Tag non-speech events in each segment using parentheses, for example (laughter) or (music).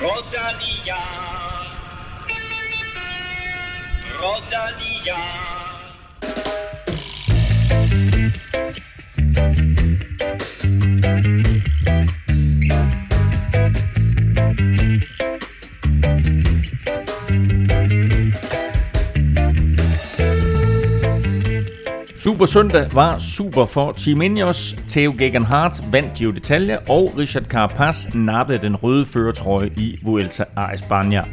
Rodalia. Rodalia. Super søndag var super for Team Ineos. Theo Gegenhardt vandt Giro d'Italia, og Richard Carapaz nappede den røde føretrøje i Vuelta a España.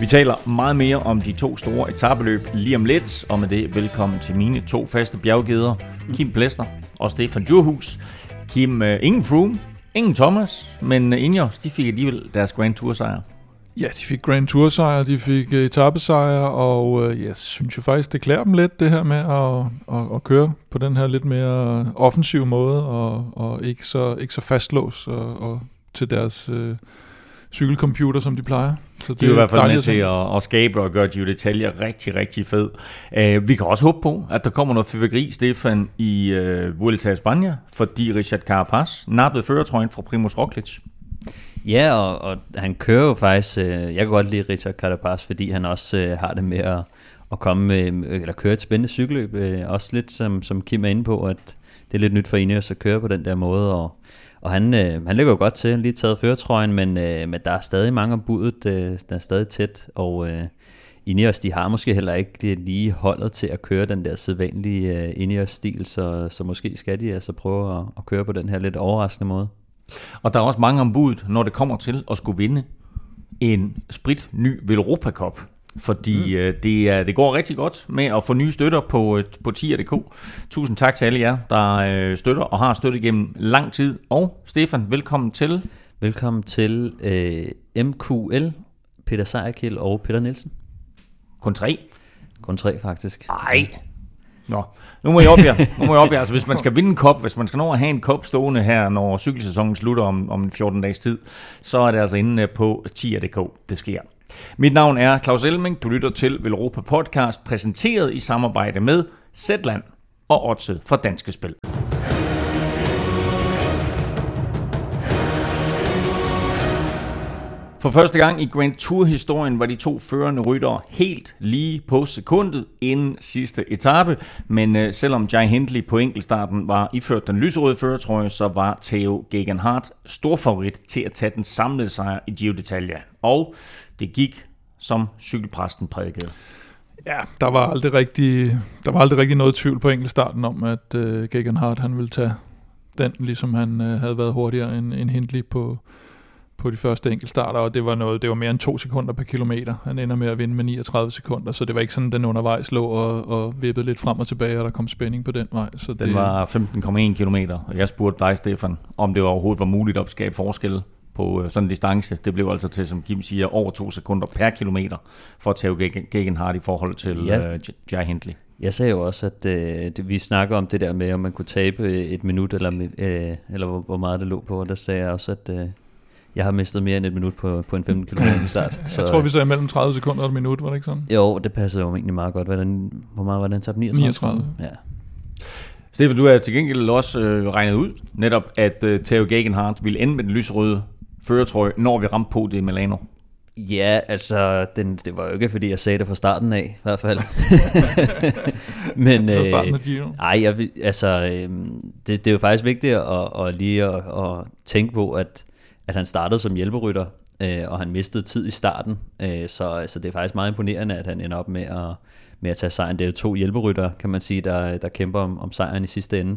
Vi taler meget mere om de to store etabeløb lige om lidt, og med det velkommen til mine to faste bjerggeder, Kim Plester og Stefan Djurhus. Kim, øh, ingen Froome, ingen Thomas, men Ineos, de fik alligevel deres Grand Tour sejr. Ja, de fik Grand Tour sejr, de fik uh, etappesejr, og uh, jeg synes jo faktisk, det klæder dem lidt, det her med at, at, at køre på den her lidt mere offensiv måde, og, og ikke, så, ikke så fastlås og, og til deres uh, cykelcomputer, som de plejer. Så det de er i hvert fald med til at, at skabe og gøre Giro d'Italia rigtig, rigtig fed. Uh, vi kan også håbe på, at der kommer noget fyrværkeri, Stefan, i uh, Vuelta a España, fordi Richard Carapaz nappede føretrøjen fra Primoz Roglic. Ja, og, og han kører jo faktisk, øh, jeg kan godt lide Richard Carapaz, fordi han også øh, har det med at, at komme med, øh, eller køre et spændende cykelløb, øh, også lidt som, som Kim er inde på, at det er lidt nyt for Ineos at køre på den der måde, og, og han, øh, han ligger jo godt til, lige taget føretrøjen, men, øh, men der er stadig mange om budet, øh, der er stadig tæt, og øh, Ineos, de har måske heller ikke lige holdet til at køre den der sædvanlige øh, Ineos-stil, så, så måske skal de altså prøve at, at køre på den her lidt overraskende måde. Og der er også mange ombud, når det kommer til at skulle vinde en sprit ny Velropa Cup. Fordi mm. øh, det, er, det går rigtig godt med at få nye støtter på, øh, på tier.dk. Tusind tak til alle jer, der øh, støtter og har støttet igennem lang tid. Og Stefan, velkommen til. Velkommen til øh, MQL, Peter Sejerkiel og Peter Nielsen. Kun tre? Kun tre, faktisk. Nej, Nå, nu må jeg op jer. Nu må jeg op jer. Altså, hvis man skal vinde en kop, hvis man skal nå at have en kop stående her, når cykelsæsonen slutter om, om 14 dages tid, så er det altså inde på tier.dk, det sker. Mit navn er Claus Elming. Du lytter til Velropa Podcast, præsenteret i samarbejde med Zetland og Otse fra Danske Spil. For første gang i Grand Tour-historien var de to førende ryttere helt lige på sekundet inden sidste etape, men øh, selvom Jai Hindley på enkeltstarten var iført den lyserøde førertrøje, så var Theo Gegenhardt stor favorit til at tage den samlede sejr i Giro d'Italia. Og det gik, som cykelpræsten prædikede. Ja, der var aldrig rigtig, der var aldrig rigtig noget tvivl på enkeltstarten om, at øh, Gegenhardt han ville tage den, ligesom han øh, havde været hurtigere end, end Hindley på, på de første enkeltstarter, og det var, noget, det var mere end to sekunder per kilometer. Han ender med at vinde med 39 sekunder, så det var ikke sådan, den undervejs lå og, og vippede lidt frem og tilbage, og der kom spænding på den vej. Så den det, var 15,1 kilometer, og jeg spurgte dig, Stefan, om det overhovedet var muligt at skabe forskel på øh, sådan en distance. Det blev altså til, som Kim siger, over to sekunder per kilometer for at tage Gegenhardt i forhold til ja. uh, Jai Hindley. Jeg sagde jo også, at øh, det, vi snakker om det der med, om man kunne tabe et minut, eller, øh, eller hvor, hvor meget det lå på, og der sagde jeg også, at øh, jeg har mistet mere end et minut på, på en 15 km start. (laughs) Så, jeg tror, vi sagde mellem 30 sekunder og et minut, var det ikke sådan? Jo, det passer jo egentlig meget godt. Hvordan, hvor meget var den tabt? 39? 39. Ja. Stefan, du har til gengæld også øh, regnet ud, netop at øh, Theo Gegenhardt ville ende med den lysrøde føretrøje, når vi ramte på det i Milano. Ja, altså, den, det var jo ikke, fordi jeg sagde det fra starten af, i hvert fald. (laughs) Men, fra starten af Giro? Ej, jeg, altså, øh, det, det er jo faktisk vigtigt at, at lige at, at tænke på, at at han startede som hjælperytter, øh, og han mistede tid i starten, øh, så, så det er faktisk meget imponerende, at han ender op med at, med at tage sejren. Det er jo to hjælperytter, kan man sige, der, der kæmper om, om sejren i sidste ende.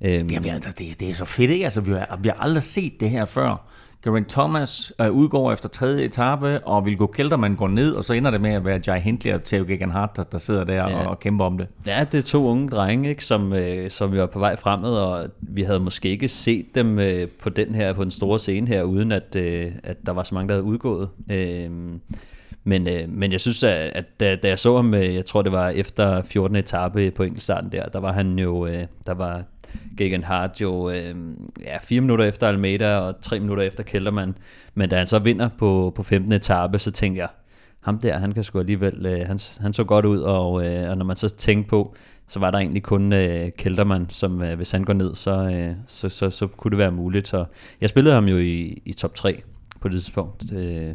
Øhm, Jamen, altså, det, det er så fedt, ikke? Altså, vi har, vi har aldrig set det her før. Geraint Thomas øh, udgår efter tredje etape, og Vilgo Kelderman går ned, og så ender det med at være Jai Hindley og Theo Gegenhardt, der, der sidder der ja. og, og kæmper om det. Ja, det er to unge drenge, ikke, som, øh, som vi var på vej fremad, og vi havde måske ikke set dem øh, på den her på den store scene her, uden at, øh, at der var så mange, der havde udgået. Øh, men, øh, men jeg synes, at, at da, da jeg så ham, øh, jeg tror det var efter 14. etape på enkeltstarten der, der var han jo, øh, der var Gegenhardt jo øh, ja, fire minutter efter Almeida og tre minutter efter Kelderman. Men da han så vinder på, på 15. etape, så tænkte jeg, ham der, han kan sgu alligevel, øh, han, han så godt ud, og, øh, og når man så tænkte på, så var der egentlig kun øh, Kelderman, som øh, hvis han går ned, så, øh, så, så, så kunne det være muligt. Så jeg spillede ham jo i, i top 3, på det tidspunkt. Øh,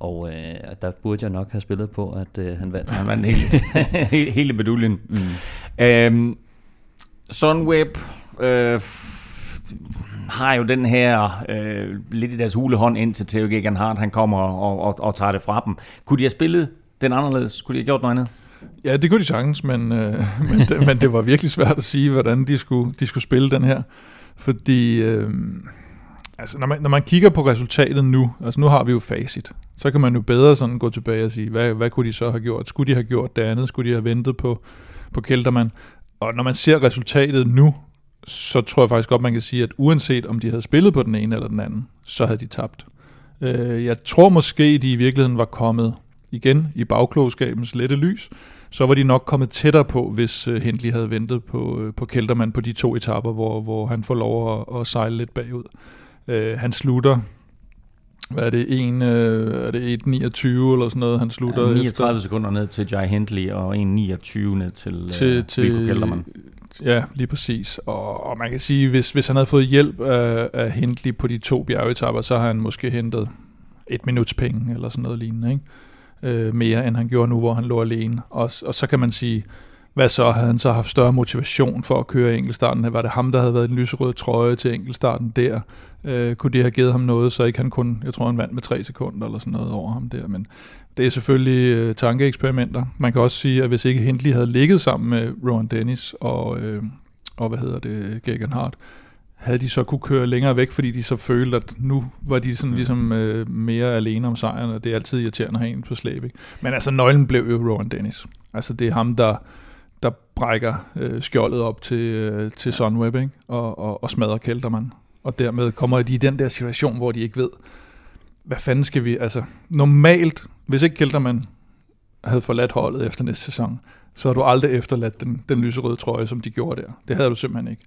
og øh, der burde jeg nok have spillet på, at øh, han vandt. Han vandt hele, (laughs) hele meduljen. Mm. Øhm, Sunweb øh, har jo den her øh, lidt i deres hulehånd ind til Theo Gegenhardt. Han kommer og, og, og tager det fra dem. Kunne de have spillet den anderledes? Kunne de have gjort noget andet? Ja, det kunne de sagtens, men, øh, (laughs) men, det, men det var virkelig svært at sige, hvordan de skulle, de skulle spille den her. Fordi øh, altså, når, man, når man kigger på resultatet nu, altså nu har vi jo facit, så kan man jo bedre sådan gå tilbage og sige, hvad, hvad kunne de så have gjort? Skulle de have gjort det andet? Skulle de have ventet på, på Kelterman? Og når man ser resultatet nu, så tror jeg faktisk godt, man kan sige, at uanset om de havde spillet på den ene eller den anden, så havde de tabt. Øh, jeg tror måske, de i virkeligheden var kommet igen i bagklogskabens lette lys, så var de nok kommet tættere på, hvis øh, Hindley havde ventet på, øh, på Kelterman på de to etapper, hvor, hvor han får lov at, at sejle lidt bagud. Øh, han slutter hvad er det, 1, øh, er det 1.29 eller sådan noget, han slutter ja, 39 efter. sekunder ned til Jai Hindley, og 1.29 ned til, til, øh, til Wilco Kelderman. Ja, lige præcis. Og, og man kan sige, hvis, hvis han havde fået hjælp af, af Hindley på de to bjergetapper, så har han måske hentet et minuts penge eller sådan noget lignende, ikke? Øh, mere end han gjorde nu, hvor han lå alene. Og, og så kan man sige, hvad så? Havde han så haft større motivation for at køre enkeltstarten? Var det ham, der havde været en lyserød trøje til enkeltstarten der? Øh, kunne det have givet ham noget, så ikke han kun, jeg tror han vandt med tre sekunder eller sådan noget over ham der, men det er selvfølgelig øh, tankeeksperimenter. Man kan også sige, at hvis ikke Hindley havde ligget sammen med Rowan Dennis og, øh, og hvad hedder det, Gagan Hart, havde de så kunne køre længere væk, fordi de så følte, at nu var de sådan ligesom øh, mere alene om sejren, og det er altid irriterende at have en på slæb. Ikke? Men altså, nøglen blev jo Rowan Dennis. Altså, det er ham, der, der brækker øh, skjoldet op til, øh, til Sunweb, ikke? Og, og, og smadrer Kelterman. Og dermed kommer de i den der situation, hvor de ikke ved, hvad fanden skal vi... Altså, normalt, hvis ikke Kelterman havde forladt holdet efter næste sæson, så har du aldrig efterladt den, den lyserøde trøje, som de gjorde der. Det havde du simpelthen ikke.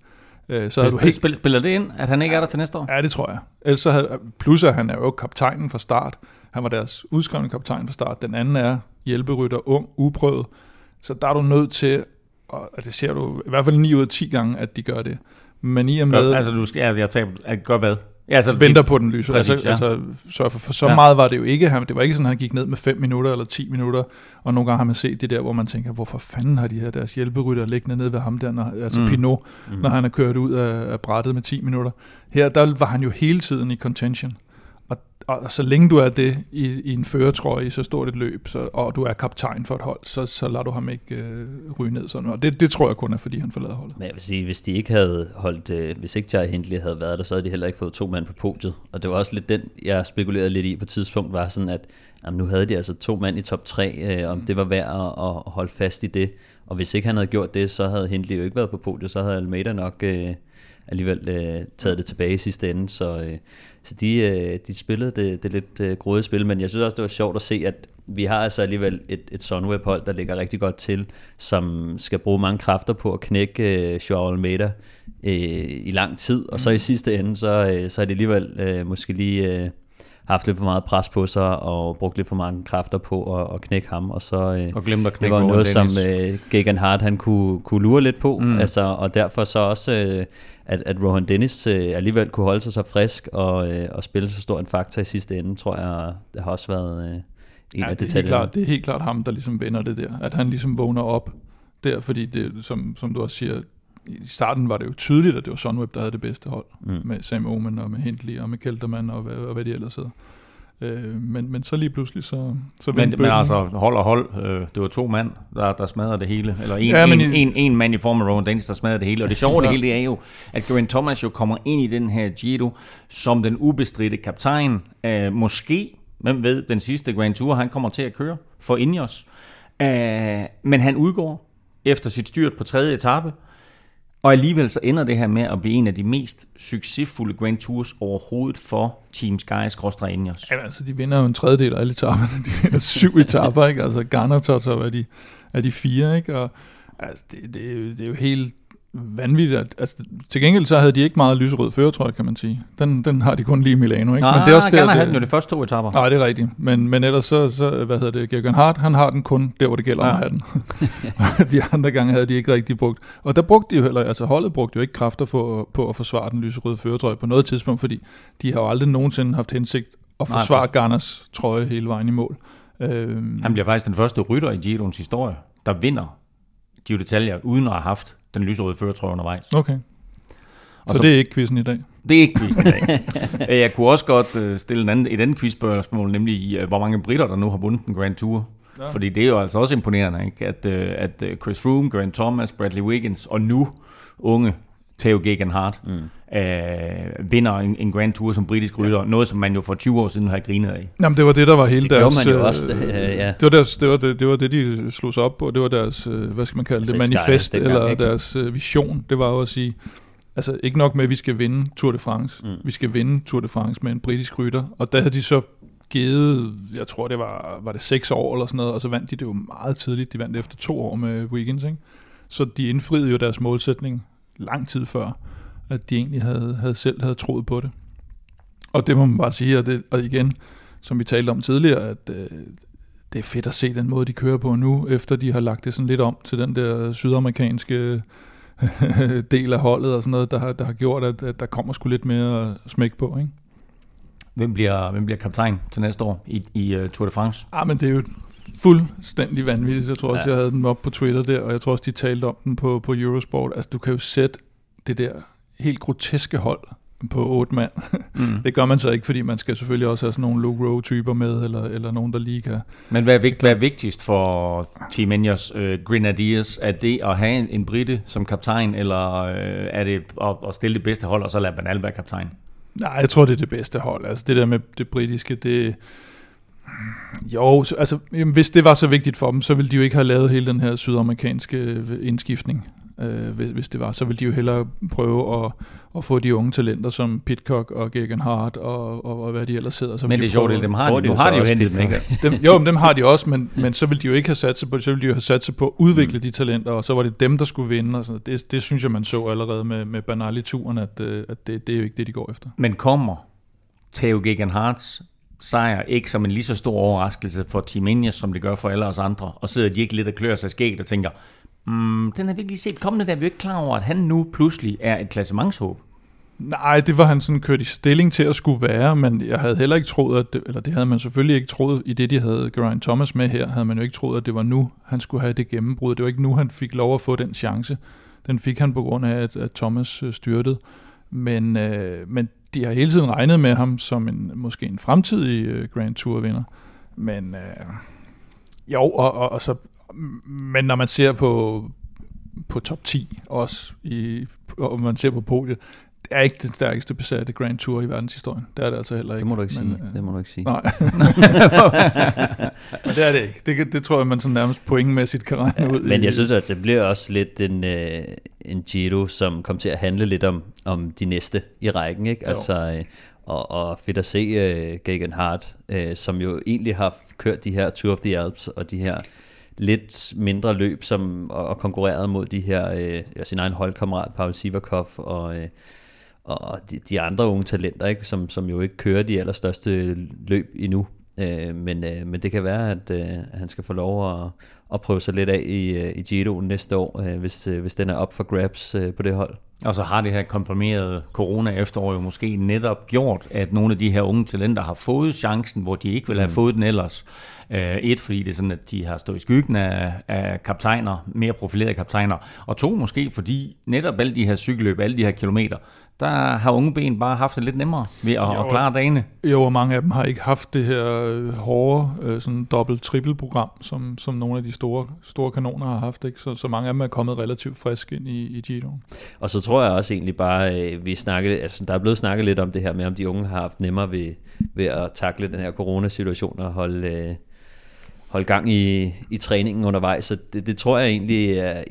Øh, så du helt... Spiller, spiller det ind, at han ikke er der til næste år? Ja, det tror jeg. Ellers så havde, plus at han er jo kaptajnen fra start. Han var deres udskrevne kaptajn fra start. Den anden er hjælperytter, ung, uprøvet. Så der er du nødt til, og det ser du i hvert fald 9 ud af 10 gange, at de gør det. Men i og med... Gør, altså du skal, ja, jeg tager, at gør hvad? Ja, altså, venter på den lyse. Præcis, altså, ja. altså, så for, for så ja. meget var det jo ikke. Han, det var ikke sådan, at han gik ned med 5 minutter eller 10 minutter, og nogle gange har man set det der, hvor man tænker, hvorfor fanden har de her deres hjælperytter liggende ned ved ham der, når, altså mm. Pinot, mm. når han er kørt ud af, af brættet med 10 minutter. Her, der var han jo hele tiden i contention og så længe du er det i, i en føretrøje i så stort et løb, så, og du er kaptajn for et hold, så, så lader du ham ikke øh, ryge ned sådan Og det, det tror jeg kun er, fordi han forlader holdet. Men jeg vil sige, hvis de ikke havde holdt, øh, hvis ikke Jai Hindley havde været der, så havde de heller ikke fået to mand på podiet. Og det var også lidt den, jeg spekulerede lidt i på et tidspunkt, var sådan, at jamen, nu havde de altså to mand i top 3, øh, om det var værd at, at holde fast i det. Og hvis ikke han havde gjort det, så havde Hindley jo ikke været på podiet, så havde Almeida nok... Øh, alligevel øh, taget det tilbage i sidste ende, så, øh, så de, øh, de spillede det, det lidt øh, gråde spil, men jeg synes også, det var sjovt at se, at vi har altså alligevel et, et Sunweb-hold, der ligger rigtig godt til, som skal bruge mange kræfter på at knække øh, Joao Almeida øh, i lang tid, og så i mm. sidste ende, så, øh, så er det alligevel øh, måske lige... Øh, haft lidt for meget pres på sig og brugt lidt for mange kræfter på at, at knække ham og så øh, og glemte at knække det var noget Dennis. som øh, Gagan Hart han kunne, kunne lure lidt på mm. altså, og derfor så også øh, at, at Rohan Dennis øh, alligevel kunne holde sig så frisk og, øh, og spille så stor en faktor i sidste ende, tror jeg, det har også været øh, en ja, af detaljerne. Det er, klart, det er helt klart ham, der ligesom vender det der, at han ligesom vågner op der, fordi det, som, som du også siger, i starten var det jo tydeligt, at det var Sunweb, der havde det bedste hold, mm. med Sam Omen og med Hindley og med Kelterman og hvad, og hvad de ellers hedder. Øh, men, men så lige pludselig så, så men, men altså hold og hold, øh, det var to mand, der, der smadrede det hele, eller en, ja, en, i, en, en mand i form af Rowan Dennis, der smadrede det hele, og det sjove ja. det hele det er jo, at Geraint Thomas jo kommer ind i den her Giro som den ubestridte kaptajn, øh, måske, hvem ved, den sidste Grand Tour, han kommer til at køre for Ineos, øh, men han udgår efter sit styrt på tredje etape, og alligevel så ender det her med at blive en af de mest succesfulde Grand Tours overhovedet for Team Sky Ineos. Ja, altså de vinder jo en tredjedel af alle etaperne. (laughs) De vinder syv etaper, ikke? Altså Garner er de, er de fire, ikke? Og altså, det, det, det er jo helt vanvittigt. Altså, til gengæld så havde de ikke meget lyserød føretrøje, kan man sige. Den, den har de kun lige i Milano. Ikke? Ah, men det er også der, havde den jo de første to etapper. Nej, det er rigtigt. Men, men ellers så, så hvad hedder det, Gergen Hart, han har den kun der, hvor det gælder ja. om at have den. de andre gange havde de ikke rigtig brugt. Og der brugte de jo heller, altså holdet brugte jo ikke kræfter på, på at forsvare den lyserøde føretrøje på noget tidspunkt, fordi de har jo aldrig nogensinde haft hensigt at forsvare Garners trøje hele vejen i mål. Øh, Han bliver faktisk den første rytter i Giroens historie, der vinder Giro d'Italia, uden at have haft den lyserøde føretrøje undervejs. Okay. Og så, så det er ikke quizzen i dag? Det er ikke quizzen i dag. (laughs) Jeg kunne også godt øh, stille en anden, et andet quizspørgsmål, nemlig øh, hvor mange britter, der nu har vundet den Grand Tour. Ja. Fordi det er jo altså også imponerende, ikke? At, øh, at Chris Froome, Grant Thomas, Bradley Wiggins og nu unge Theo Geoghegan Hart mm. Øh, vinder en, en Grand Tour som britisk rytter. Ja. Noget, som man jo for 20 år siden har grinet af. Jamen, det var det, der var hele det deres... Det man jo også. Det, ja. det, var deres, det, var det, det var det, de slog sig op på. Det var deres, hvad skal man kalde det, altså, manifest, det eller ikke? deres vision. Det var jo at sige, altså ikke nok med, at vi skal vinde Tour de France. Mm. Vi skal vinde Tour de France med en britisk rytter. Og der havde de så givet, jeg tror det var, var det seks år eller sådan noget, og så vandt de det jo meget tidligt. De vandt efter to år med Wiggins, ikke? Så de indfriede jo deres målsætning lang tid før, at de egentlig havde, havde selv havde troet på det. Og det må man bare sige, og, det, og igen, som vi talte om tidligere, at øh, det er fedt at se den måde, de kører på nu, efter de har lagt det sådan lidt om til den der sydamerikanske (laughs) del af holdet og sådan noget, der har, der har gjort, at, at der kommer sgu lidt mere smæk på, ikke? Hvem bliver, hvem bliver kaptajn til næste år i, i uh, Tour de France? Ah, men det er jo fuldstændig vanvittigt. Jeg tror også, ja. jeg havde den op på Twitter der, og jeg tror også, de talte om den på, på Eurosport. Altså, du kan jo sætte det der helt groteske hold på otte mand. Mm. (laughs) det gør man så ikke, fordi man skal selvfølgelig også have sådan nogle Luke Rowe-typer med, eller, eller nogen, der lige kan... Men hvad er, vigt, hvad er vigtigst for Team Ineos uh, Grenadiers? Er det at have en, en britte som kaptajn, eller uh, er det at, at stille det bedste hold, og så lade Bernal være kaptajn? Nej, jeg tror, det er det bedste hold. Altså det der med det britiske, det jo, altså jamen, hvis det var så vigtigt for dem, så ville de jo ikke have lavet hele den her sydamerikanske øh, indskiftning. Øh, hvis det var, så ville de jo hellere prøve at, at få de unge talenter som Pitcock og Gegenhardt og, og, og hvad de ellers hedder. Så men det er sjovt, dem har de, nu har de jo hentet dem, ikke? Dem, jo, men dem har de også, men, men så ville de jo ikke have sat sig på det, så ville de jo have sat sig på at udvikle mm. de talenter, og så var det dem, der skulle vinde. Og sådan. Det, det synes jeg, man så allerede med, med Bernal-turen, at, øh, at det, det er jo ikke det, de går efter. Men kommer Theo Gegenhardts sejr ikke som en lige så stor overraskelse for Team Ineos, som det gør for alle os andre, og sidder de ikke lidt og klør sig skægt og tænker, mm, den har vi ikke lige set kommende, der er vi ikke klar over, at han nu pludselig er et klassementshåb. Nej, det var han sådan kørt i stilling til at skulle være, men jeg havde heller ikke troet, at det, eller det havde man selvfølgelig ikke troet, i det de havde Geraint Thomas med her, havde man jo ikke troet, at det var nu, han skulle have det gennembrud. Det var ikke nu, han fik lov at få den chance. Den fik han på grund af, at, at Thomas øh, styrtede. Men, øh, men de har hele tiden regnet med ham som en måske en fremtidig øh, Grand Tour vinder. Men øh, jo, og, og, og så men når man ser på på top 10 også i og man ser på podiet, det er ikke den stærkeste besatte Grand Tour i verdenshistorien. Det er det altså heller ikke. Det må du ikke men, sige. Øh, det må du ikke sige. Nej. (laughs) det er det ikke. Det, det tror jeg, man sådan nærmest pointmæssigt kan regne ja, ud. Men jeg synes, at det bliver også lidt en, øh, en Giro, som kommer til at handle lidt om, om de næste i rækken. Ikke? Altså, øh, og, og fedt at se uh, Gagan Hart, uh, som jo egentlig har kørt de her Tour of the Alps og de her lidt mindre løb, som og, og konkurreret mod de her, øh, sin egen holdkammerat Pavel Sivakov og, øh, og de, de andre unge talenter, ikke? Som, som jo ikke kører de allerstørste løb endnu. Uh, men, uh, men det kan være, at uh, han skal få lov at, at prøve sig lidt af i, uh, i Giro næste år, uh, hvis, uh, hvis den er op for grabs uh, på det hold. Og så har det her komprimerede corona efterår jo måske netop gjort, at nogle af de her unge talenter har fået chancen, hvor de ikke ville have mm. fået den ellers. Uh, et, fordi det er sådan, at de har stået i skyggen af, af kaptajner, mere profilerede kaptajner. Og to, måske fordi netop alle de her cykelløb, alle de her kilometer, der har unge ben bare haft det lidt nemmere ved at, jo, at klare dagene. Jo, og mange af dem har ikke haft det her øh, hårde øh, sådan dobbelt-trippel program, som, som nogle af de store, store kanoner har haft. Ikke? Så, så mange af dem er kommet relativt frisk ind i, i Giro. Og så tror jeg også egentlig bare, øh, vi snakkede, altså, der er blevet snakket lidt om det her med, om de unge har haft nemmere ved, ved at takle den her coronasituation og holde... holde gang i, i træningen undervejs. Så det, det tror jeg egentlig er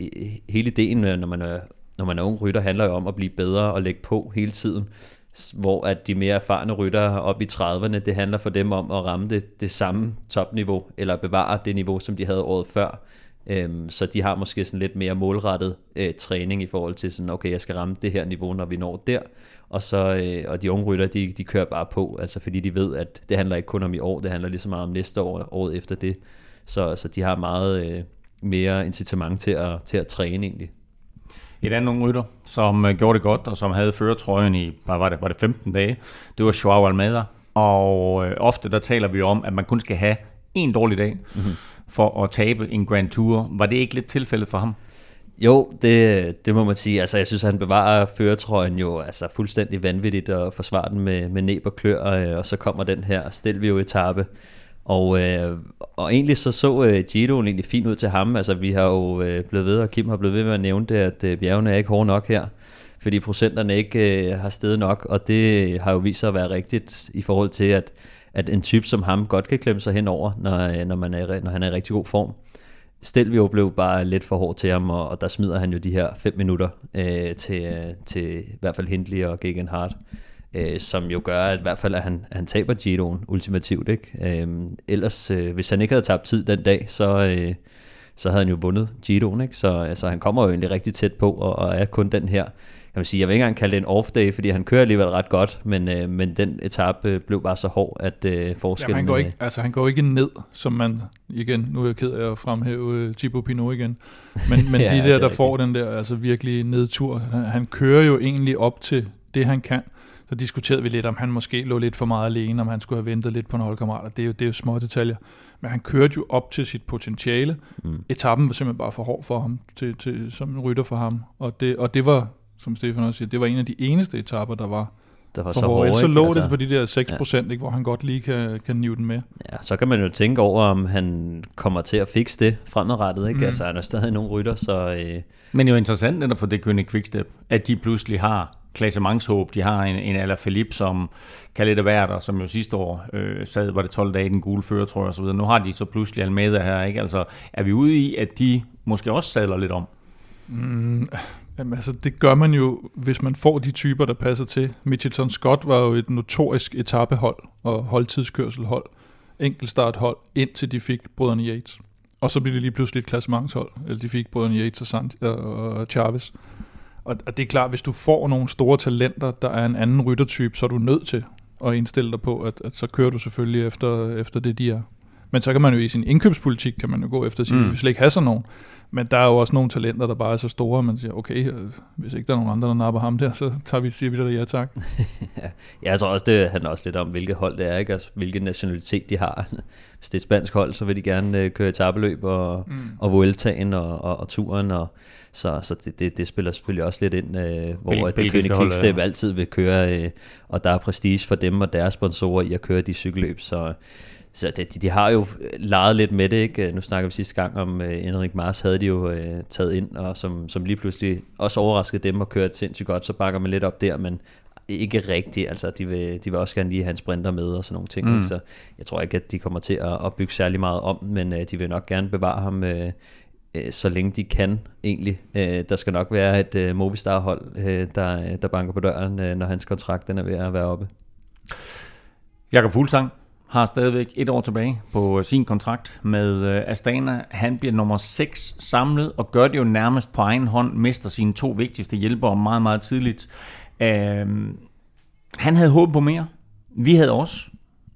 hele ideen, når man er når man er ung rytter, handler jo om at blive bedre og lægge på hele tiden. Hvor at de mere erfarne rytter op i 30'erne, det handler for dem om at ramme det, det samme topniveau, eller bevare det niveau, som de havde året før. Øhm, så de har måske sådan lidt mere målrettet øh, træning i forhold til sådan, okay, jeg skal ramme det her niveau, når vi når der. Og, så, øh, og de unge rytter, de, de kører bare på, altså fordi de ved, at det handler ikke kun om i år, det handler lige så meget om næste år, og året efter det. Så, så de har meget øh, mere incitament til at, til at træne egentlig. Et andet ung rytter, som uh, gjorde det godt, og som havde føretrøjen i, hvad var det, var det 15 dage, det var Joao Almeida, Og øh, ofte der taler vi om, at man kun skal have en dårlig dag mm-hmm. for at tabe en Grand Tour. Var det ikke lidt tilfældet for ham? Jo, det, det må man sige. Altså, jeg synes, at han bevarer føretrøjen jo altså, fuldstændig vanvittigt og forsvarer den med, med næb og klør, og, og så kommer den her Stelvio etape. Og, øh, og egentlig så så øh, Giro egentlig fint ud til ham. Altså, vi har jo øh, blevet ved, og Kim har blevet ved med at nævne det, at øh, bjergene er ikke hårde nok her fordi procenterne ikke øh, har steget nok, og det øh, har jo vist sig at være rigtigt i forhold til, at, at en type som ham godt kan klemme sig henover, når, øh, når, man er, når han er i rigtig god form. Stelvio blev bare lidt for hård til ham, og, og der smider han jo de her 5 minutter øh, til, øh, til i hvert fald Hindley og Gegenhardt, øh, som jo gør, at i hvert fald at han, han taber Giroen ultimativt. Ikke? Øh, ellers, øh, hvis han ikke havde tabt tid den dag, så, øh, så havde han jo vundet Giroen. Ikke? Så altså, han kommer jo egentlig rigtig tæt på, og, og er kun den her kan man sige, jeg vil ikke engang kalde det en off-day, fordi han kører alligevel ret godt, men, øh, men den etape øh, blev bare så hård, at øh, forskellen... Jamen, han, går ikke, altså, han går ikke ned, som man, igen, nu er jeg ked af at fremhæve uh, Thibaut Pinot igen, men, (laughs) men ja, de der, der får den der altså virkelig nedtur, han, han kører jo egentlig op til det, han kan, så diskuterede vi lidt, om han måske lå lidt for meget alene, om han skulle have ventet lidt på en holdkammerat. Det er jo, det er jo små detaljer. Men han kørte jo op til sit potentiale. Mm. Etappen var simpelthen bare for hård for ham, til, til, som en rytter for ham. Og det, og det var som Stefan også siger, det var en af de eneste etapper, der var der var så hårdt. Så lå altså, det på de der 6 procent, ja. hvor han godt lige kan, kan nive den med. Ja, så kan man jo tænke over, om han kommer til at fikse det fremadrettet. Ikke? Mm. Altså, han er stadig nogle rytter, så... Øh... Men jo interessant netop for det König Quickstep, at de pludselig har klassementshåb. De har en, en Alaphilippe, som kan lidt af hvert, og som jo sidste år øh, sad, var det 12 dage i den gule fører, tror jeg, og så videre. Nu har de så pludselig Almeida her, ikke? Altså, er vi ude i, at de måske også sadler lidt om? Mm, Jamen, altså, det gør man jo, hvis man får de typer, der passer til. Mitchelton Scott var jo et notorisk etappehold og holdtidskørselhold, enkeltstarthold, indtil de fik brødrene Yates. Og så blev det lige pludselig et klassementshold, eller de fik brødrene Yates og, Sant- og Chavez. Og, og det er klart, hvis du får nogle store talenter, der er en anden ryttertype, så er du nødt til at indstille dig på, at, at så kører du selvfølgelig efter, efter det, de er. Men så kan man jo i sin indkøbspolitik, kan man jo gå efter at sige, mm. vi vil slet ikke have sådan nogen. Men der er jo også nogle talenter, der bare er så store, at man siger, okay, øh, hvis ikke der er nogen andre, der napper ham der, så tager vi, siger vi da ja tak. ja, (laughs) jeg tror også, det handler også lidt om, hvilket hold det er, ikke? Altså, hvilken nationalitet de har. (laughs) Hvis det er et spansk hold, så vil de gerne øh, køre etabeløb og, mm. og Vueltaen og, og, og turen, og, så, så det, det, det spiller selvfølgelig også lidt ind, øh, hvor Bel- det kører Quickstep ja. altid vil køre, øh, og der er prestige for dem og deres sponsorer i at køre de cykelløb, så så de, de har jo øh, leget lidt med det, ikke? Nu snakker vi sidste gang om uh, Enrik Mars, havde de jo uh, taget ind, og som, som lige pludselig også overraskede dem og kørt sindssygt godt, så bakker man lidt op der, men ikke rigtigt, altså de vil, de vil også gerne lige have en sprinter med og sådan nogle ting, mm. ikke? så jeg tror ikke, at de kommer til at, at bygge særlig meget om, men uh, de vil nok gerne bevare ham, uh, uh, så længe de kan egentlig. Uh, der skal nok være et uh, Movistar-hold, uh, der, der banker på døren, uh, når hans kontrakt den er ved at være oppe. Jakob Fuglsang, har stadigvæk et år tilbage på øh, sin kontrakt med øh, Astana. Han bliver nummer 6 samlet og gør det jo nærmest på egen hånd. Mister sine to vigtigste hjælpere meget, meget tidligt. Uh, han havde håbet på mere. Vi havde også.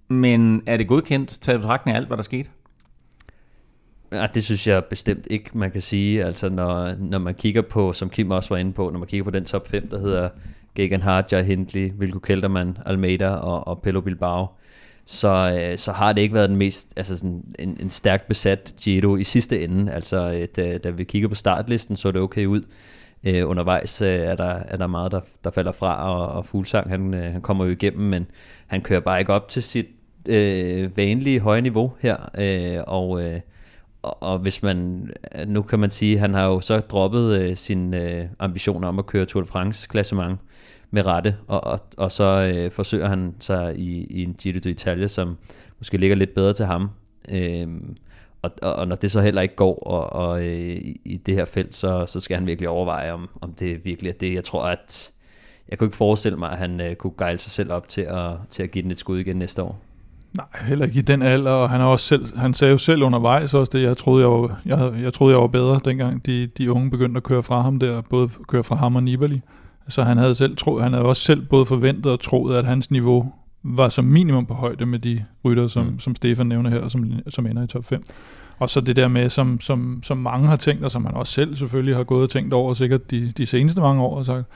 Men er det godkendt til betragtning af alt, hvad der skete? Ja, det synes jeg bestemt ikke, man kan sige. Altså når, når man kigger på, som Kim også var inde på, når man kigger på den top 5, der hedder Gegan Hart, Jai Hindley, Vilko Kelterman, Almeida og, og Pelo Bilbao, så, øh, så har det ikke været den mest, altså sådan en, en stærkt besat Giro i sidste ende. Altså, øh, da, da vi kigger på startlisten, så det okay ud. Øh, undervejs øh, er, der, er der meget, der, der falder fra, og, og Fuglsang, han, øh, han kommer jo igennem, men han kører bare ikke op til sit øh, vanlige høje niveau her, øh, og, øh, og, og hvis man, nu kan man sige, han har jo så droppet øh, sine øh, ambitioner om at køre Tour de France klassement, med rette, og, og, og så øh, forsøger han sig i, i en Giro d'Italia, som måske ligger lidt bedre til ham. Øh, og, og, og når det så heller ikke går og, og øh, i det her felt, så, så skal han virkelig overveje, om, om det virkelig er det. Jeg tror, at jeg kunne ikke forestille mig, at han øh, kunne gejle sig selv op til at, til at give den et skud igen næste år. Nej, heller ikke i den alder, og han, har også selv, han sagde jo selv undervejs også det, jeg troede, jeg var, jeg, jeg troede, jeg var bedre, dengang de, de unge begyndte at køre fra ham der, både køre fra ham og Nibali. Så han havde, selv tro, han havde også selv både forventet og troet, at hans niveau var som minimum på højde med de rytter, som, mm. som Stefan nævner her, som, som ender i top 5. Og så det der med, som, som, som mange har tænkt, og som han også selv selvfølgelig har gået og tænkt over, sikkert de, de seneste mange år, og sagt,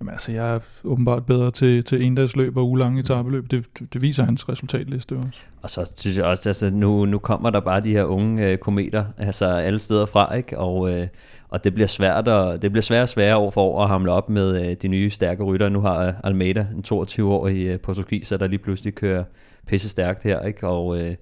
Jamen altså, jeg er åbenbart bedre til, til endagsløb og ulange etabeløb. Det, det, det viser hans resultatliste også. Og så synes jeg også, altså nu, nu kommer der bare de her unge øh, kometer, altså alle steder fra, ikke? Og, øh, og det bliver svært og det bliver svært og sværere år for år at hamle op med øh, de nye stærke rytter. Nu har øh, Almeida, en 22-årig øh, portugiser, der lige pludselig kører pisse stærkt her, ikke? Og, øh,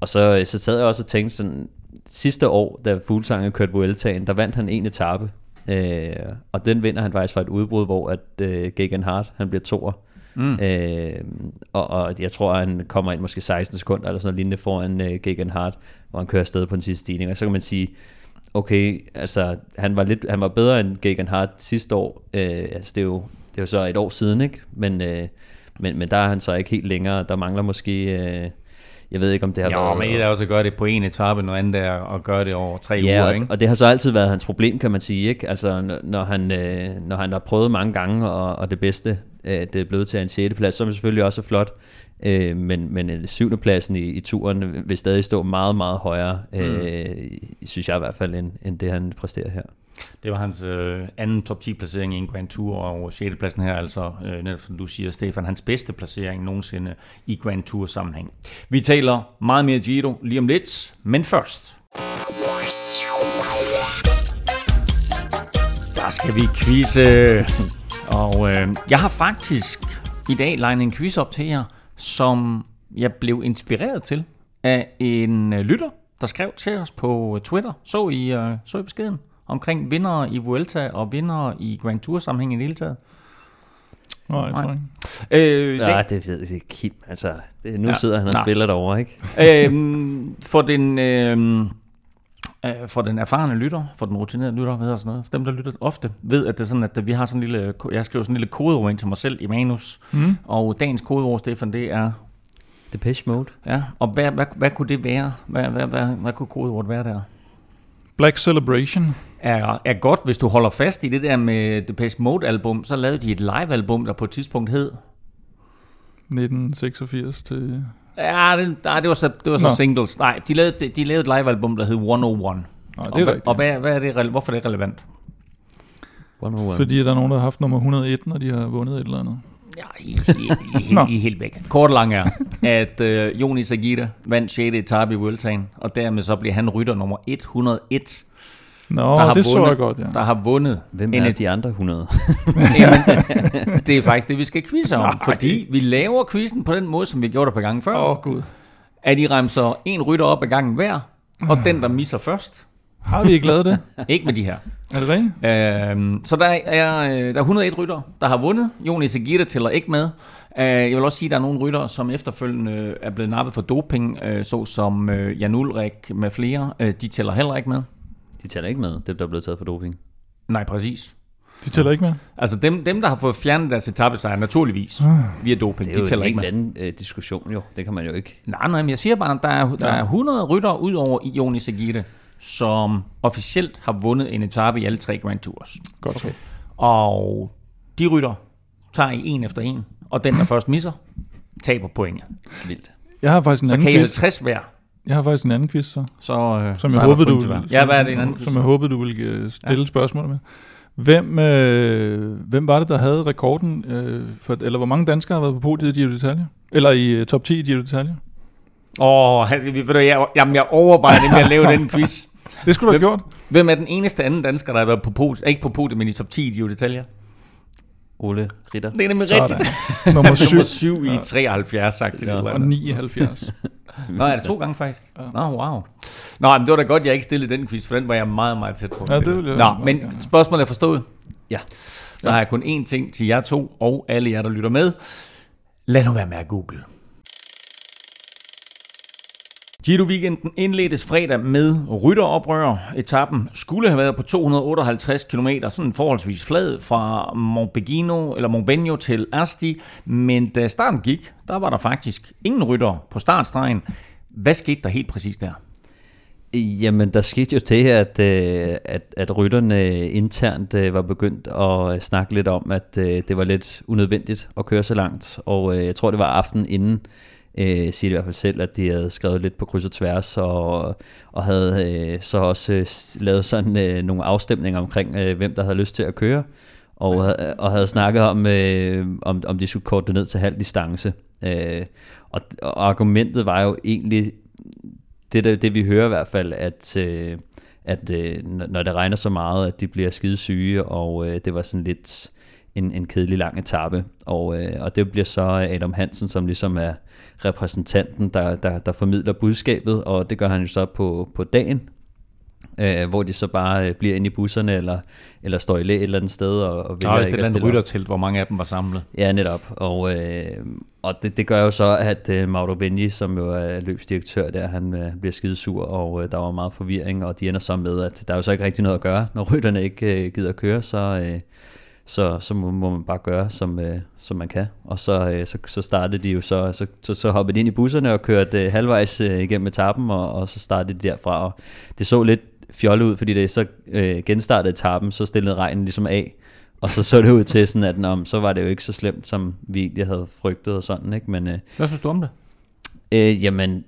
og så, så sad jeg også og tænkte sådan, sidste år, da Fuglsanger kørte Vueltaen, der vandt han en etape, øh, og den vinder han faktisk fra et udbrud, hvor at øh, Gegan Hart, han bliver toer. Mm. Øh, og, og jeg tror, han kommer ind måske 16 sekunder eller sådan noget lignende foran øh, Gegan Hart, hvor han kører afsted på den sidste stigning. Og så kan man sige, okay, altså han var, lidt, han var bedre end Gegan Hart sidste år. Øh, altså det er, jo, det er jo så et år siden, ikke? Men, øh, men, men der er han så ikke helt længere. Der mangler måske... Øh, jeg ved ikke, om det har jo, været... men et er også at gøre det på en etape, noget andet er at gøre det over tre ja, uger, og, ikke? og det har så altid været hans problem, kan man sige. Ikke? Altså, når- han, øh, når han har prøvet mange gange, og, og det bedste, øh, det er blevet til en 6. plads, som selvfølgelig også er flot. Øh, men, men en 7. pladsen i, i turen vil stadig stå meget, meget højere, øh, synes jeg i hvert fald, end, end det han præsterer her. Det var hans øh, anden top 10 placering i en Grand Tour, og 6. pladsen her, altså øh, netop som du siger, Stefan, hans bedste placering nogensinde i Grand Tour sammenhæng. Vi taler meget mere Giro lige om lidt, men først. Der skal vi quizze, og øh, jeg har faktisk i dag legnet en quiz op til jer, som jeg blev inspireret til af en øh, lytter, der skrev til os på Twitter. Så I, øh, så I beskeden omkring vinder i Vuelta og vinder i Grand Tour sammenhæng i det hele taget? Nej, jeg tror ikke. Øh, Ja, det ved jeg Kim. Altså, det, nu Ja. sidder han og Nå. spiller derovre, ikke? øhm, for den øhm, øh, for den erfarne lytter, for den rutinerede lytter, hvad hedder sådan noget, dem der lytter ofte, ved at det er sådan, at vi har sådan en lille, jeg skriver sådan en lille kodeord ind til mig selv i manus, Mm. og dagens kodeord, Stefan, det er, Depeche Mode. ja, og hvad, hvad, hvad kunne det være? Hvad, hvad, hvad, hvad kunne kodeordet være der? Black Celebration. Er, er godt, hvis du holder fast i det der med Depeche Mode album, så lavede de et live album, der på et tidspunkt hed, 1986 til... ja, det, nej, det var så, det var så Nå. singles, nej, de lavede, de lavede et live album, der hed 101. Nej, og, det er hvad- rigtigt. og hvad, hvad er det, hvorfor er det relevant? 101. Fordi der er nogen, der har haft nummer 101, når de har vundet et eller andet. Ja, I, I, I, I. I helt væk. Kort og lang er, at øh, Jonis Agita vandt 6. etape i Vueltaen, og dermed så bliver han rytter nummer 101, Nå, Der har det så vundet. jeg godt, ja. der har vundet. Hvem en er et- de andre 100? (laughs) Jamen, det er faktisk det, vi skal quizze om, fordi vi laver quizzen på den måde, som vi gjorde det på gangen før. Åh, oh, gud. At I remser en rytter op ad gangen hver, og den, der misser først. Har vi ikke lavet det? (laughs) Ikke med de her. Er det rigtigt? Øhm, så der er, øh, der er 101 rytter, der har vundet. Jonas Agita tæller ikke med. Øh, jeg vil også sige, at der er nogle rytter, som efterfølgende er blevet nappet for doping, øh, såsom øh, Jan Ulrik med flere. Øh, de tæller heller ikke med. De tæller ikke med, dem der er blevet taget for doping. Nej, præcis. De tæller ikke med? Altså dem, dem der har fået fjernet deres etappesejr, naturligvis, via doping, Det er jo de en tæller ikke helt med. anden øh, diskussion jo. Det kan man jo ikke. Nej, nej, men jeg siger bare, at der er, der er 100 rytter ud over Jonas Agita, som officielt har vundet en etape i alle tre Grand Tours. Godt så. Og de rytter tager I en efter en, og den, der (laughs) først misser, taber pointet. Vildt. Jeg har faktisk en Så anden kan I quiz. 50 hver, Jeg har faktisk en anden quiz, så. så, øh, Som så jeg håbede, du, som, Ja, hvad er det en anden som jeg håbede, du ville øh, stille Ja. spørgsmål med. Hvem, øh, hvem var det, der havde rekorden? Øh, for, eller hvor mange danskere har været på podiet i Giro d'Italia? Eller i øh, top 10 i Giro d'Italia? Åh, oh, ved du, jeg, jamen, jeg overvejer nemlig at lave (laughs) den quiz. Det skulle du have Hvem- gjort. Hvem er den eneste anden dansker, der har været på podiet, ikke på podiet, men i top 10 i Giro d'Italia? Ole Ritter. Det er nemlig Sådan. rigtigt. (laughs) Nummer 7 Nummer 7 i 73, sagt til Ja. ja. og 79. (laughs) Nå, er det to gange faktisk? Nå, wow. Nå, men det var da godt, jeg ikke stillede den quiz, for den var jeg meget, meget tæt på. Ja, det vil jeg Nå, men gerne. spørgsmålet er forstået. Ja. Så har jeg kun én ting til jer to, og alle jer, der lytter med. Lad nu være med at google. Giro-weekenden indledtes fredag med rytteroprør. Etappen skulle have været på 258 km, sådan forholdsvis flad fra Montbegino, eller Montbegno til Asti, men da starten gik, der var der faktisk ingen rytter på startstregen. Hvad skete der helt præcis der? Jamen, der skete jo det, at, øh, at, at rytterne internt øh, var begyndt at snakke lidt om, at øh, det var lidt unødvendigt at køre så langt. Og jeg tror, det var aften inden, øh, siger i hvert fald selv, at de havde skrevet lidt på kryds og tværs, og, og havde øh, så også øh, lavet sådan øh, nogle afstemninger omkring, øh, hvem der havde lyst til at køre. og, øh, og havde snakket om, øh, om, om de skulle korte det ned til halv distance. Øh, og, og argumentet var jo egentlig, det, der, det vi hører i hvert fald, at, øh, at øh, når det regner så meget, at de bliver skide syge, og øh, det var sådan lidt en, en kedelig lang etape. Og, øh, og det bliver så Adam Hansen, som ligesom er repræsentanten, der, der, der formidler budskabet, og det gør han jo så på, på dagen, øh, hvor de så bare øh, bliver inde i busserne, eller, eller står i læ et eller andet sted. Og, og vælger ja, det er et ryttertelt, hvor mange af dem var samlet. Ja, netop. Og, øh, og det, det gør jo så, at øh, Mauro Benji, som jo er løbsdirektør der, han øh, bliver skidesur, og øh, der var meget forvirring, og de ender så med, at der er jo så ikke rigtig noget at gøre, når rytterne ikke øh, gider at køre, så... Øh, så, så må, må man bare gøre, som, øh, som man kan. Og så, øh, så, så startede de jo så, så, så, så hoppede de ind i busserne og kørte øh, halvvejs øh, igennem etappen, og, og så startede de derfra. Og det så lidt fjollet ud, fordi det så øh, genstartede etappen, så stillede regnen ligesom af, og så så det ud til sådan, at nå, så var det jo ikke så slemt, som vi egentlig havde frygtet og sådan, ikke? Men, øh, Hvad synes du om det? Øh, jamen,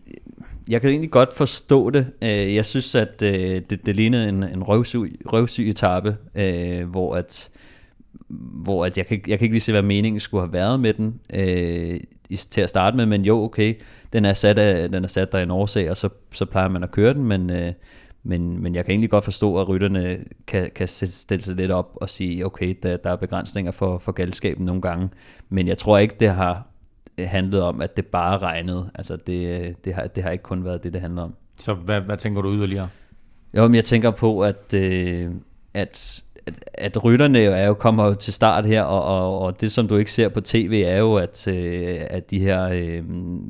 jeg kan egentlig godt forstå det. Øh, jeg synes, at øh, det, det lignede en, en røvsyg, røvsyg etape, øh, hvor at hvor at jeg, kan, jeg kan ikke lige se, hvad meningen skulle have været med den øh, til at starte med, men jo, okay, den er sat, af, den er sat der i en årsag, og så, så plejer man at køre den, men, øh, men, men jeg kan egentlig godt forstå, at rytterne kan, kan stille sig lidt op og sige, okay, der, der er begrænsninger for, for galskaben nogle gange, men jeg tror ikke, det har handlet om, at det bare regnede. Altså, det, det, har, det har ikke kun været det, det handler om. Så hvad, hvad tænker du yderligere? Jo, men jeg tænker på, at, øh, at at, at rytterne jo er jo kommer jo til start her, og, og, og det som du ikke ser på tv er jo, at, øh, at de her øh,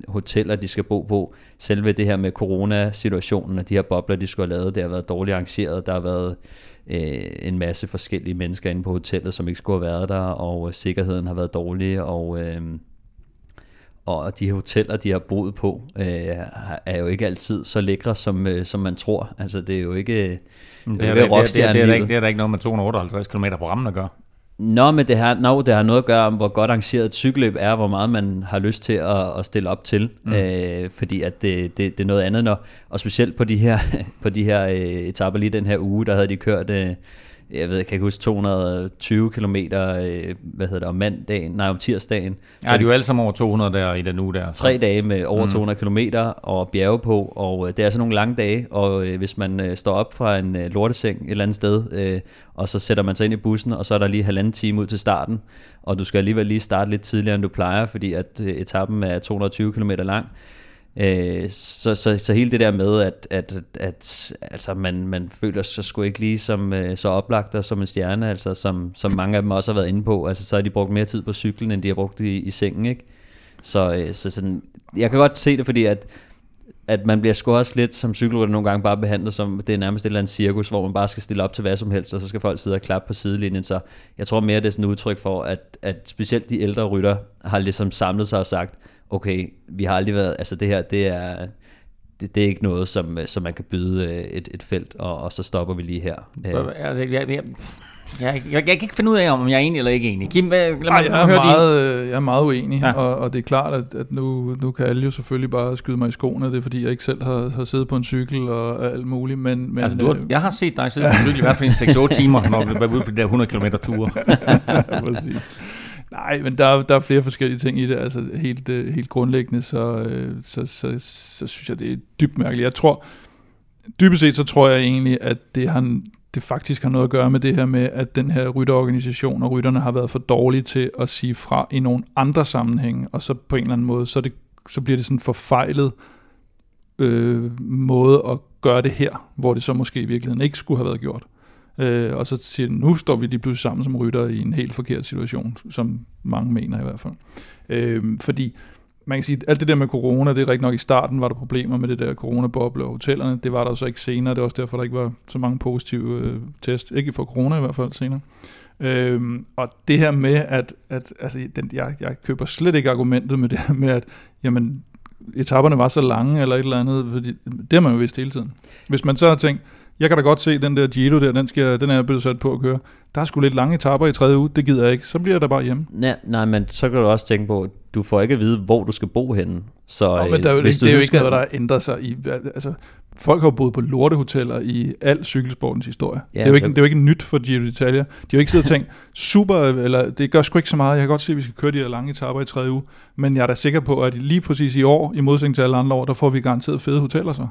hoteller, de skal bo på, selve det her med coronasituationen, og de her bobler, de skulle have lavet, det har været dårligt arrangeret, der har været øh, en masse forskellige mennesker inde på hotellet, som ikke skulle have været der, og øh, sikkerheden har været dårlig, og... Øh, og de hoteller, de har boet på, øh, er jo ikke altid så lækre, som, øh, som man tror. Altså, det er jo ikke... Det, det, er, det, det, det, det, er, ikke, det er der ikke noget med 258 km på rammen at gøre. Nå, men det har, no, det har noget at gøre om, hvor godt arrangeret cykelløb er, hvor meget man har lyst til at, at stille op til. Mm. Øh, fordi at det, det, det er noget andet, når, og specielt på de her, (laughs) på de her øh, etaper lige den her uge, der havde de kørt... Øh, jeg ved, jeg kan ikke huske, 220 km, øh, hvad hedder det, om mandagen, nej, om tirsdagen. Ja, de er jo alle sammen over 200 der i den uge der. Så. Tre dage med over mm. 200 km og bjerge på, og øh, det er sådan nogle lange dage, og øh, hvis man øh, står op fra en øh, lorteseng et eller andet sted, øh, og så sætter man sig ind i bussen, og så er der lige halvanden time ud til starten, og du skal alligevel lige starte lidt tidligere, end du plejer, fordi at øh, etappen er 220 km lang, Øh, så, så, så hele det der med, at, at, at altså man, man føler sig sgu ikke lige som, øh, så oplagt og som en stjerne, altså som, som mange af dem også har været inde på. Altså så har de brugt mere tid på cyklen, end de har brugt i, i sengen, ikke? Så, øh, så sådan, jeg kan godt se det, fordi at, at man bliver sgu også lidt som cykelrytter nogle gange bare behandlet som, det er nærmest et eller andet cirkus, hvor man bare skal stille op til hvad som helst, og så skal folk sidde og klappe på sidelinjen. Så jeg tror mere, det er sådan et udtryk for, at, at specielt de ældre rytter har ligesom samlet sig og sagt, okay, vi har aldrig været, altså det her, det er, det, det er ikke noget, som, som man kan byde øh, et, et felt, og, og så stopper vi lige her. Altså, jeg, jeg, jeg, jeg, jeg, jeg kan ikke finde ud af, om jeg er enig eller ikke enig. Kim, lad mig Ej, jeg, er meget, din. jeg er meget uenig, ja. og, og det er klart, at, at nu, nu kan alle jo selvfølgelig bare skyde mig i skoene. Det er fordi, jeg ikke selv har, har siddet på en cykel og alt muligt. Men, men, altså, du har, øh, jeg har set dig sidde på en cykel i hvert fald 6-8 timer, når du er ude på de der 100 km ture. (laughs) Præcis. Nej, men der, der er flere forskellige ting i det. Altså helt, øh, helt grundlæggende, så, øh, så, så, så synes jeg, det er dybt mærkeligt. Jeg tror, dybest set så tror jeg egentlig, at det, har, det faktisk har noget at gøre med det her med, at den her rytterorganisation og rytterne har været for dårlige til at sige fra i nogle andre sammenhænge, og så på en eller anden måde, så, det, så bliver det sådan forfejlet øh, måde at gøre det her, hvor det så måske i virkeligheden ikke skulle have været gjort. Øh, og så siger nu står vi lige pludselig sammen som rytter i en helt forkert situation, som mange mener i hvert fald. Øh, fordi man kan sige, alt det der med corona, det er rigtig nok i starten, var der problemer med det der coronaboble og hotellerne. Det var der så ikke senere. Det er også derfor, der ikke var så mange positive øh, test. Ikke for corona i hvert fald senere. Øhm, og det her med, at, at altså, den, jeg, jeg køber slet ikke argumentet med det her med, at jamen, etaperne var så lange eller et eller andet, fordi det har man jo vidst hele tiden. Hvis man så har tænkt, jeg kan da godt se, den der Giro der, den, skal, den er blevet sat på at køre. Der er sgu lidt lange etapper i tredje uge, det gider jeg ikke. Så bliver jeg da bare hjemme. Nej, nej, men så kan du også tænke på, du får ikke at vide, hvor du skal bo henne. Så, Nå, men der er jo, hvis ikke, det er jo ikke skal... noget, der ændrer sig i... Altså, folk har jo boet på lortehoteller i al cykelsportens historie. Ja, det, er jo ikke, det er jo ikke nyt for Giro d'Italia. De har jo ikke siddet og tænkt, (laughs) super, eller det gør sgu ikke så meget, jeg kan godt se, at vi skal køre de her lange etaper i tredje uge, men jeg er da sikker på, at lige præcis i år, i modsætning til alle andre år, der får vi garanteret fede hoteller så.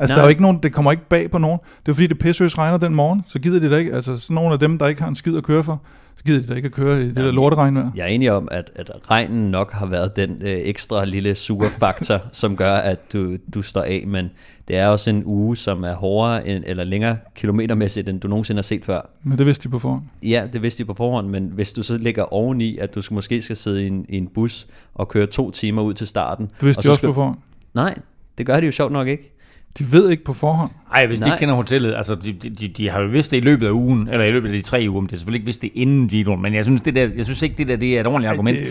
Altså, Nej. der er jo ikke nogen, det kommer ikke bag på nogen. Det er fordi, det pissøs regner den morgen, så gider de da ikke. Altså, sådan nogle af dem, der ikke har en skid at køre for, så gider de da ikke at køre i det ja, der lorteregn Jeg er enig om, at, at regnen nok har været den øh, ekstra lille sure faktor, (laughs) som gør, at du, du står af, men det er også en uge, som er hårdere end, eller længere kilometermæssigt, end du nogensinde har set før. Men det vidste de på forhånd? Ja, det vidste de på forhånd, men hvis du så ligger oveni, at du måske skal sidde i en, i en bus og køre to timer ud til starten. Det vidste de også skal... på forhånd? Nej, det gør de jo sjovt nok ikke. De ved ikke på forhånd. Nej, hvis de Nej. ikke kender hotellet, altså de, de, de har jo vidst det i løbet af ugen, eller i løbet af de tre uger, men det er selvfølgelig ikke vidst det inden Giroen, men jeg synes, det der, jeg synes ikke, det der det er et ordentligt argument. Det,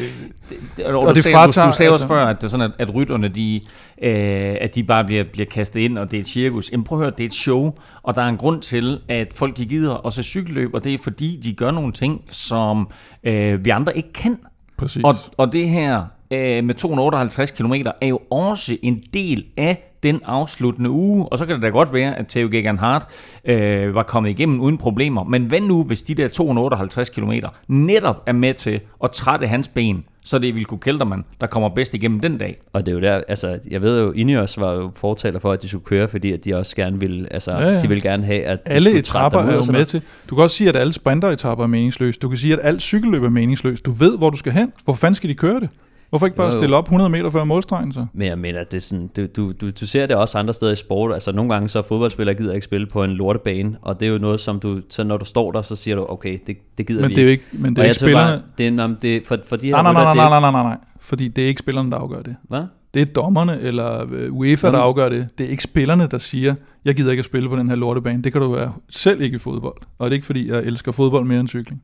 det, det, og, og du, det sagde, fratager, du, du sagde også altså, før, at, det er sådan, at, at rytterne, de, øh, at de bare bliver, bliver kastet ind, og det er et cirkus. Jamen prøv at høre, det er et show, og der er en grund til, at folk de gider at se cykelløb, og det er fordi, de gør nogle ting, som øh, vi andre ikke kan. Præcis. Og, og det her øh, med 258 km er jo også en del af den afsluttende uge, og så kan det da godt være, at Theo Gegan Hart øh, var kommet igennem uden problemer. Men hvad nu, hvis de der 258 km netop er med til at trætte hans ben, så det er Vilko Keltermann, der kommer bedst igennem den dag. Og det er jo der, altså, jeg ved jo, Ineos var jo fortaler for, at de skulle køre, fordi at de også gerne ville, altså, ja, ja. de ville gerne have, at de Alle etapper er jo med til. Du kan også sige, at alle sprinteretapper er meningsløse. Du kan sige, at alt cykelløb er meningsløst. Du ved, hvor du skal hen. Hvor fanden skal de køre det? Hvorfor ikke bare jo, jo. stille op 100 meter før målstregen så? Men jeg mener, det er sådan, du, du, du, du ser det også andre steder i sport. Altså nogle gange så fodboldspillere gider ikke spille på en lortebane, og det er jo noget, som du, så når du står der, så siger du, okay, det, det gider men vi det er ikke. Men det er ikke spillerne... Bare, det, er, det, for, for de her nej, nej, nej, nej, nej, nej, nej, nej, fordi det er ikke spillerne, der afgør det. Hvad? Det er dommerne eller øh, UEFA, der afgør det. Det er ikke spillerne, der siger, jeg gider ikke at spille på den her lortebane. Det kan du være selv ikke i fodbold. Og det er ikke fordi, jeg elsker fodbold mere end cykling.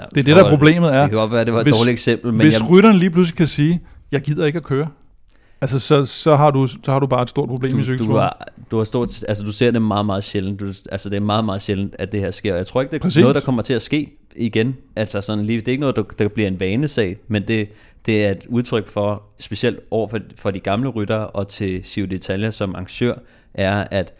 Ja, det er det, der problemet er. Det kan godt være, det var et hvis, dårligt eksempel. Men hvis jeg... rytteren lige pludselig kan sige, jeg gider ikke at køre. Altså, så, så, har du, så har du bare et stort problem du, i cykelsport. Du, har, du, har stort, altså, du ser det meget, meget sjældent. Du, altså, det er meget, meget sjældent, at det her sker. Jeg tror ikke, det er Præcis. noget, der kommer til at ske igen. Altså, sådan lige, det er ikke noget, der, der bliver en vanesag, men det, det er et udtryk for, specielt over for, for de gamle ryttere og til Giro d'Italia som arrangør, er, at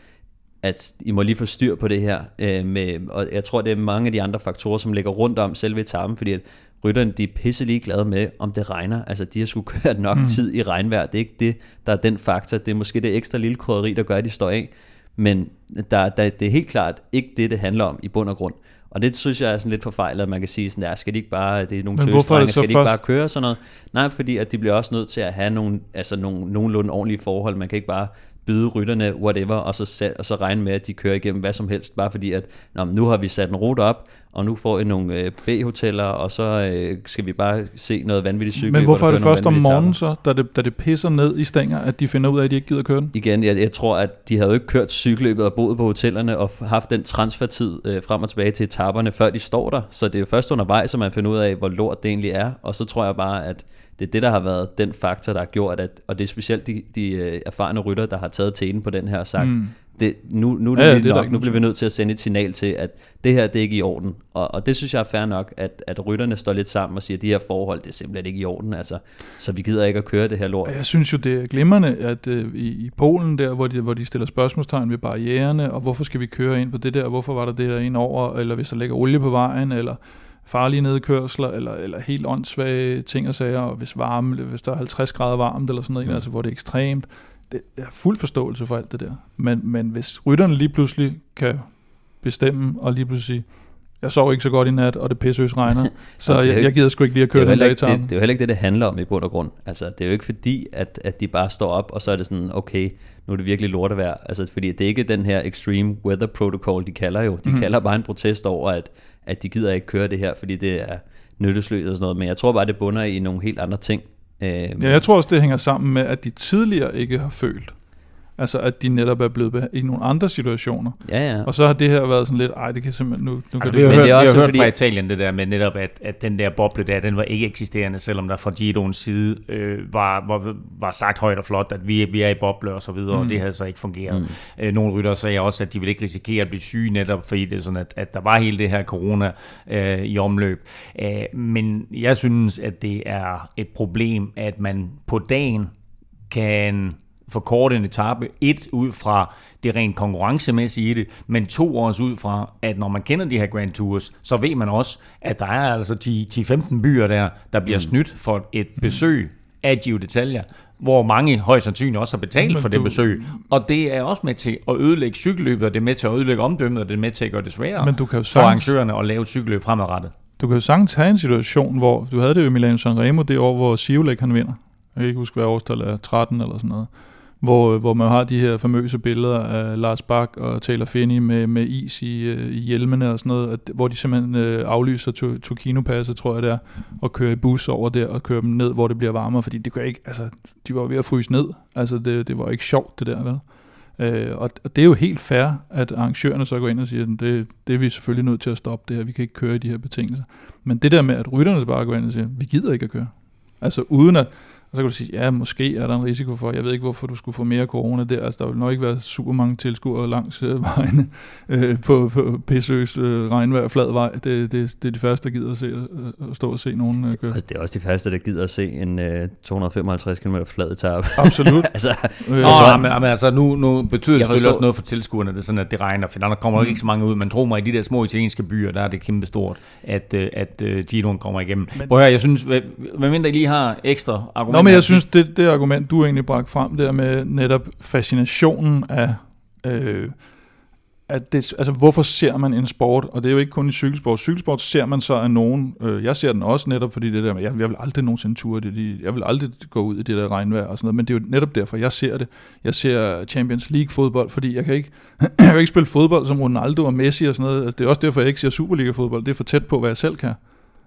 at I må lige få styr på det her. Øh, med, og jeg tror, det er mange af de andre faktorer, som ligger rundt om selve etappen, fordi at rytterne de er pisse glade med, om det regner. Altså, de har skulle (laughs) kørt nok mm. tid i regnvejr. Det er ikke det, der er den faktor. Det er måske det ekstra lille krydderi, der gør, at de står af. Men der, der, det er helt klart ikke det, det handler om i bund og grund. Og det synes jeg er sådan lidt forfejlet, at man kan sige sådan der, skal de ikke bare, det er nogle tøsdrenge, skal de ikke bare køre sådan noget? Nej, fordi at de bliver også nødt til at have nogle, altså nogle, nogenlunde ordentlige forhold. Man kan ikke bare byde rytterne whatever, og så, og så regne med, at de kører igennem hvad som helst, bare fordi, at nå, nu har vi sat en rute op, og nu får I nogle øh, B-hoteller, og så øh, skal vi bare se noget vanvittigt cykel. Men hvorfor er det først om morgenen så, da det, da det pisser ned i stænger, at de finder ud af, at de ikke gider køre den? Igen, jeg, jeg tror, at de havde jo ikke kørt cykelløbet og boet på hotellerne, og haft den transfertid øh, frem og tilbage til etaperne, før de står der. Så det er jo først undervejs, at man finder ud af, hvor lort det egentlig er, og så tror jeg bare, at det er det, der har været den faktor, der har gjort, at, og det er specielt de, de øh, erfarne rytter, der har taget tæten på den her og sagt, mm. det, nu, nu, ja, det nok, nu bliver vi nødt til at sende et signal til, at det her det er ikke i orden. Og, og det synes jeg er fair nok, at, at rytterne står lidt sammen og siger, at de her forhold, det er simpelthen ikke i orden. Altså, så vi gider ikke at køre det her lort. Jeg synes jo, det er glimrende, at øh, i, i Polen der, hvor de, hvor de stiller spørgsmålstegn ved barriererne, og hvorfor skal vi køre ind på det der, og hvorfor var der det her ind over, eller hvis der ligger olie på vejen, eller farlige nedkørsler, eller, eller helt åndssvage ting og sager, og hvis, varme, hvis der er 50 grader varmt, eller sådan noget, mm. altså, hvor det er ekstremt. Det er fuld forståelse for alt det der. Men, men hvis rytterne lige pludselig kan bestemme, og lige pludselig sige, jeg sov ikke så godt i nat, og det pissøs regner, (laughs) så jeg, ikke, jeg gider sgu ikke lige at køre den dag det, det er jo heller ikke det, det handler om i bund og grund. Altså, det er jo ikke fordi, at, at de bare står op, og så er det sådan, okay, nu er det virkelig lortevejr. Altså, fordi det er ikke den her extreme weather protocol, de kalder jo. De mm. kalder bare en protest over, at at de gider ikke køre det her, fordi det er nyttesløst og sådan noget. Men jeg tror bare, det bunder i nogle helt andre ting. Øhm, ja, jeg tror også, det hænger sammen med, at de tidligere ikke har følt, Altså at de netop er blevet i nogle andre situationer. Ja, ja. Og så har det her været sådan lidt, ej det kan simpelthen nu... nu altså, kan vi, det, har hørt, det er også vi har hørt fra Italien det der med netop, at, at den der boble der, den var ikke eksisterende, selvom der fra Giroens side øh, var, var, var sagt højt og flot, at vi, vi er i boble og så videre, mm. og det havde så ikke fungeret. Mm. Øh, nogle rytter sagde også, at de ville ikke risikere at blive syge netop, fordi det er sådan, at, at der var hele det her corona øh, i omløb. Øh, men jeg synes, at det er et problem, at man på dagen kan for kort en etape. Et, ud fra det rent konkurrencemæssige i det, men to også ud fra, at når man kender de her Grand Tours, så ved man også, at der er altså 10-15 byer der, der bliver mm. snydt for et besøg af Gio Detaljer, hvor mange højst sandsynligt også har betalt for det besøg. Og det er også med til at ødelægge cykelløbet, og det er med til at ødelægge omdømmet, og det er med til at gøre det sværere Men du kan jo for arrangørerne at lave et cykelløb fremadrettet. Du kan jo sagtens have en situation, hvor du havde det jo i Milano Sanremo det år, hvor Sivlæk han vinder. Jeg kan ikke huske, hvad årstal er, 13 eller sådan noget. Hvor, hvor man har de her famøse billeder af Lars Bak og Taylor Finney med, med is i, øh, i hjelmene og sådan noget, at, hvor de simpelthen øh, aflyser Tokino-passet, tror jeg det er, og kører i bus over der og kører dem ned, hvor det bliver varmere, fordi det kan ikke, altså, de var ved at fryse ned. Altså, det, det var ikke sjovt, det der, vel? Øh, og, og det er jo helt fair, at arrangørerne så går ind og siger, at det, det er vi selvfølgelig nødt til at stoppe det her, vi kan ikke køre i de her betingelser. Men det der med, at rytterne bare går ind og siger, vi gider ikke at køre. Altså uden at, og så kan du sige, ja, måske er der en risiko for, jeg ved ikke, hvorfor du skulle få mere corona der. Altså, der vil nok ikke være super mange tilskuere langs øh, vejene (laughs) øh, på, på pisseløs øh, regnvejr flad vej. Det, det, det er de første, der gider at, se, øh, at stå og se nogen øh, køre. Altså, det er også de første, der gider at se en øh, 255 km flad etape. (laughs) Absolut. altså, øh, Nå, altså, men, men, altså, nu, nu betyder det selvfølgelig også noget for tilskuerne, det er sådan, at det regner, for der kommer mm. ikke så mange ud. Men tro mig, i de der små italienske byer, der er det kæmpe stort, at, øh, at uh, Giroen kommer igennem. Men, Prøv at høre, jeg synes, hvad, hvad mindre I lige har ekstra argumenter. Nå, men jeg synes, det, det argument, du egentlig bragte frem der med netop fascinationen af, øh, at det, altså hvorfor ser man en sport, og det er jo ikke kun i cykelsport. Cykelsport ser man så af nogen, øh, jeg ser den også netop, fordi det der med, jeg, jeg vil aldrig nogensinde ture det, de, jeg vil aldrig gå ud i det der regnvejr og sådan noget, men det er jo netop derfor, jeg ser det. Jeg ser Champions League fodbold, fordi jeg kan ikke, (clears throat) jeg kan ikke spille fodbold som Ronaldo og Messi og sådan noget. Det er også derfor, jeg ikke ser Superliga fodbold. Det er for tæt på, hvad jeg selv kan.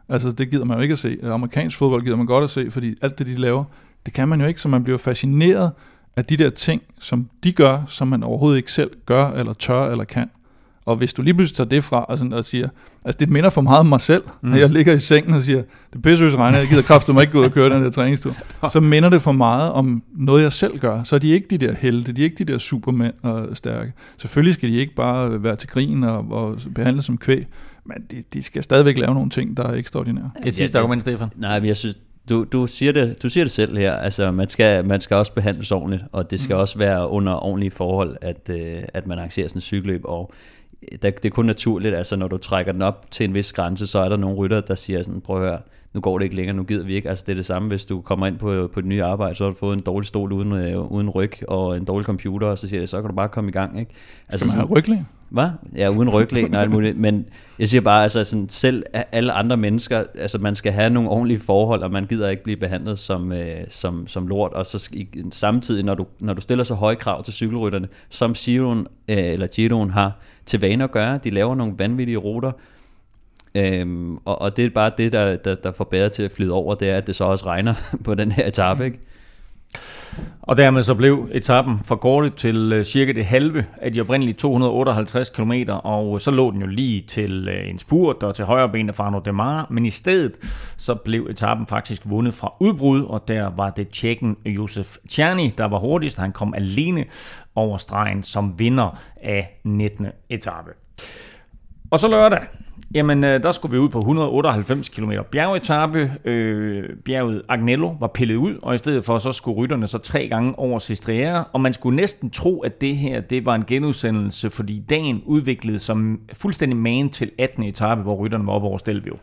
Altså, det gider man jo ikke at se. Amerikansk fodbold gider man godt at se, fordi alt det, de laver, det kan man jo ikke, så man bliver fascineret af de der ting, som de gør, som man overhovedet ikke selv gør, eller tør, eller kan. Og hvis du lige pludselig tager det fra og, sådan, og siger, altså det minder for meget om mig selv, mm. når jeg ligger i sengen og siger, det pisseøs regner, jeg gider kraftigt mig ikke gå ud og køre den der træningstur. (laughs) Så minder det for meget om noget, jeg selv gør. Så er de ikke de der helte, de er ikke de der supermænd og stærke. Selvfølgelig skal de ikke bare være til grin og, og behandles som kvæg, men de, de skal stadigvæk lave nogle ting, der er ekstraordinære. Et sidste argument, Stefan. Nej, men jeg synes, du, du, siger det, du siger det selv her, altså man skal, man skal også behandles ordentligt, og det skal mm. også være under ordentlige forhold, at, øh, at man arrangerer sådan et cykelløb, og det, det er kun naturligt, altså når du trækker den op til en vis grænse, så er der nogle rytter, der siger sådan, prøv at høre, nu går det ikke længere, nu gider vi ikke. Altså det er det samme, hvis du kommer ind på, på det nye arbejde, så har du fået en dårlig stol uden, øh, uden ryg og en dårlig computer, og så siger det, så kan du bare komme i gang. Ikke? Altså, Skal man have ryglæn? Hvad? Ja, uden ryglæn og alt muligt. Men jeg siger bare, altså sådan, selv alle andre mennesker, altså man skal have nogle ordentlige forhold, og man gider ikke blive behandlet som, øh, som, som lort. Og så samtidig, når du, når du stiller så høje krav til cykelrytterne, som Giroen, øh, eller Giroen har til vane at gøre, de laver nogle vanvittige ruter, Øhm, og, og det er bare det, der, der, der får bedre til at flyde over, det er, at det så også regner (laughs) på den her etape, ikke? Og dermed så blev etappen forkortet til øh, cirka det halve af de oprindelige 258 km, og øh, så lå den jo lige til øh, en spurt og til højre ben af Fano Demar, men i stedet så blev etappen faktisk vundet fra udbrud, og der var det tjekken Josef Tjerni, der var hurtigst. Han kom alene over stregen som vinder af 19. etape. Og så lørdag, Jamen, øh, der skulle vi ud på 198 km bjergetappe. Øh, bjerget Agnello var pillet ud, og i stedet for så skulle rytterne så tre gange over Sestriere. Og man skulle næsten tro, at det her det var en genudsendelse, fordi dagen udviklede som fuldstændig man til 18. etape, hvor rytterne var oppe over Stelvio.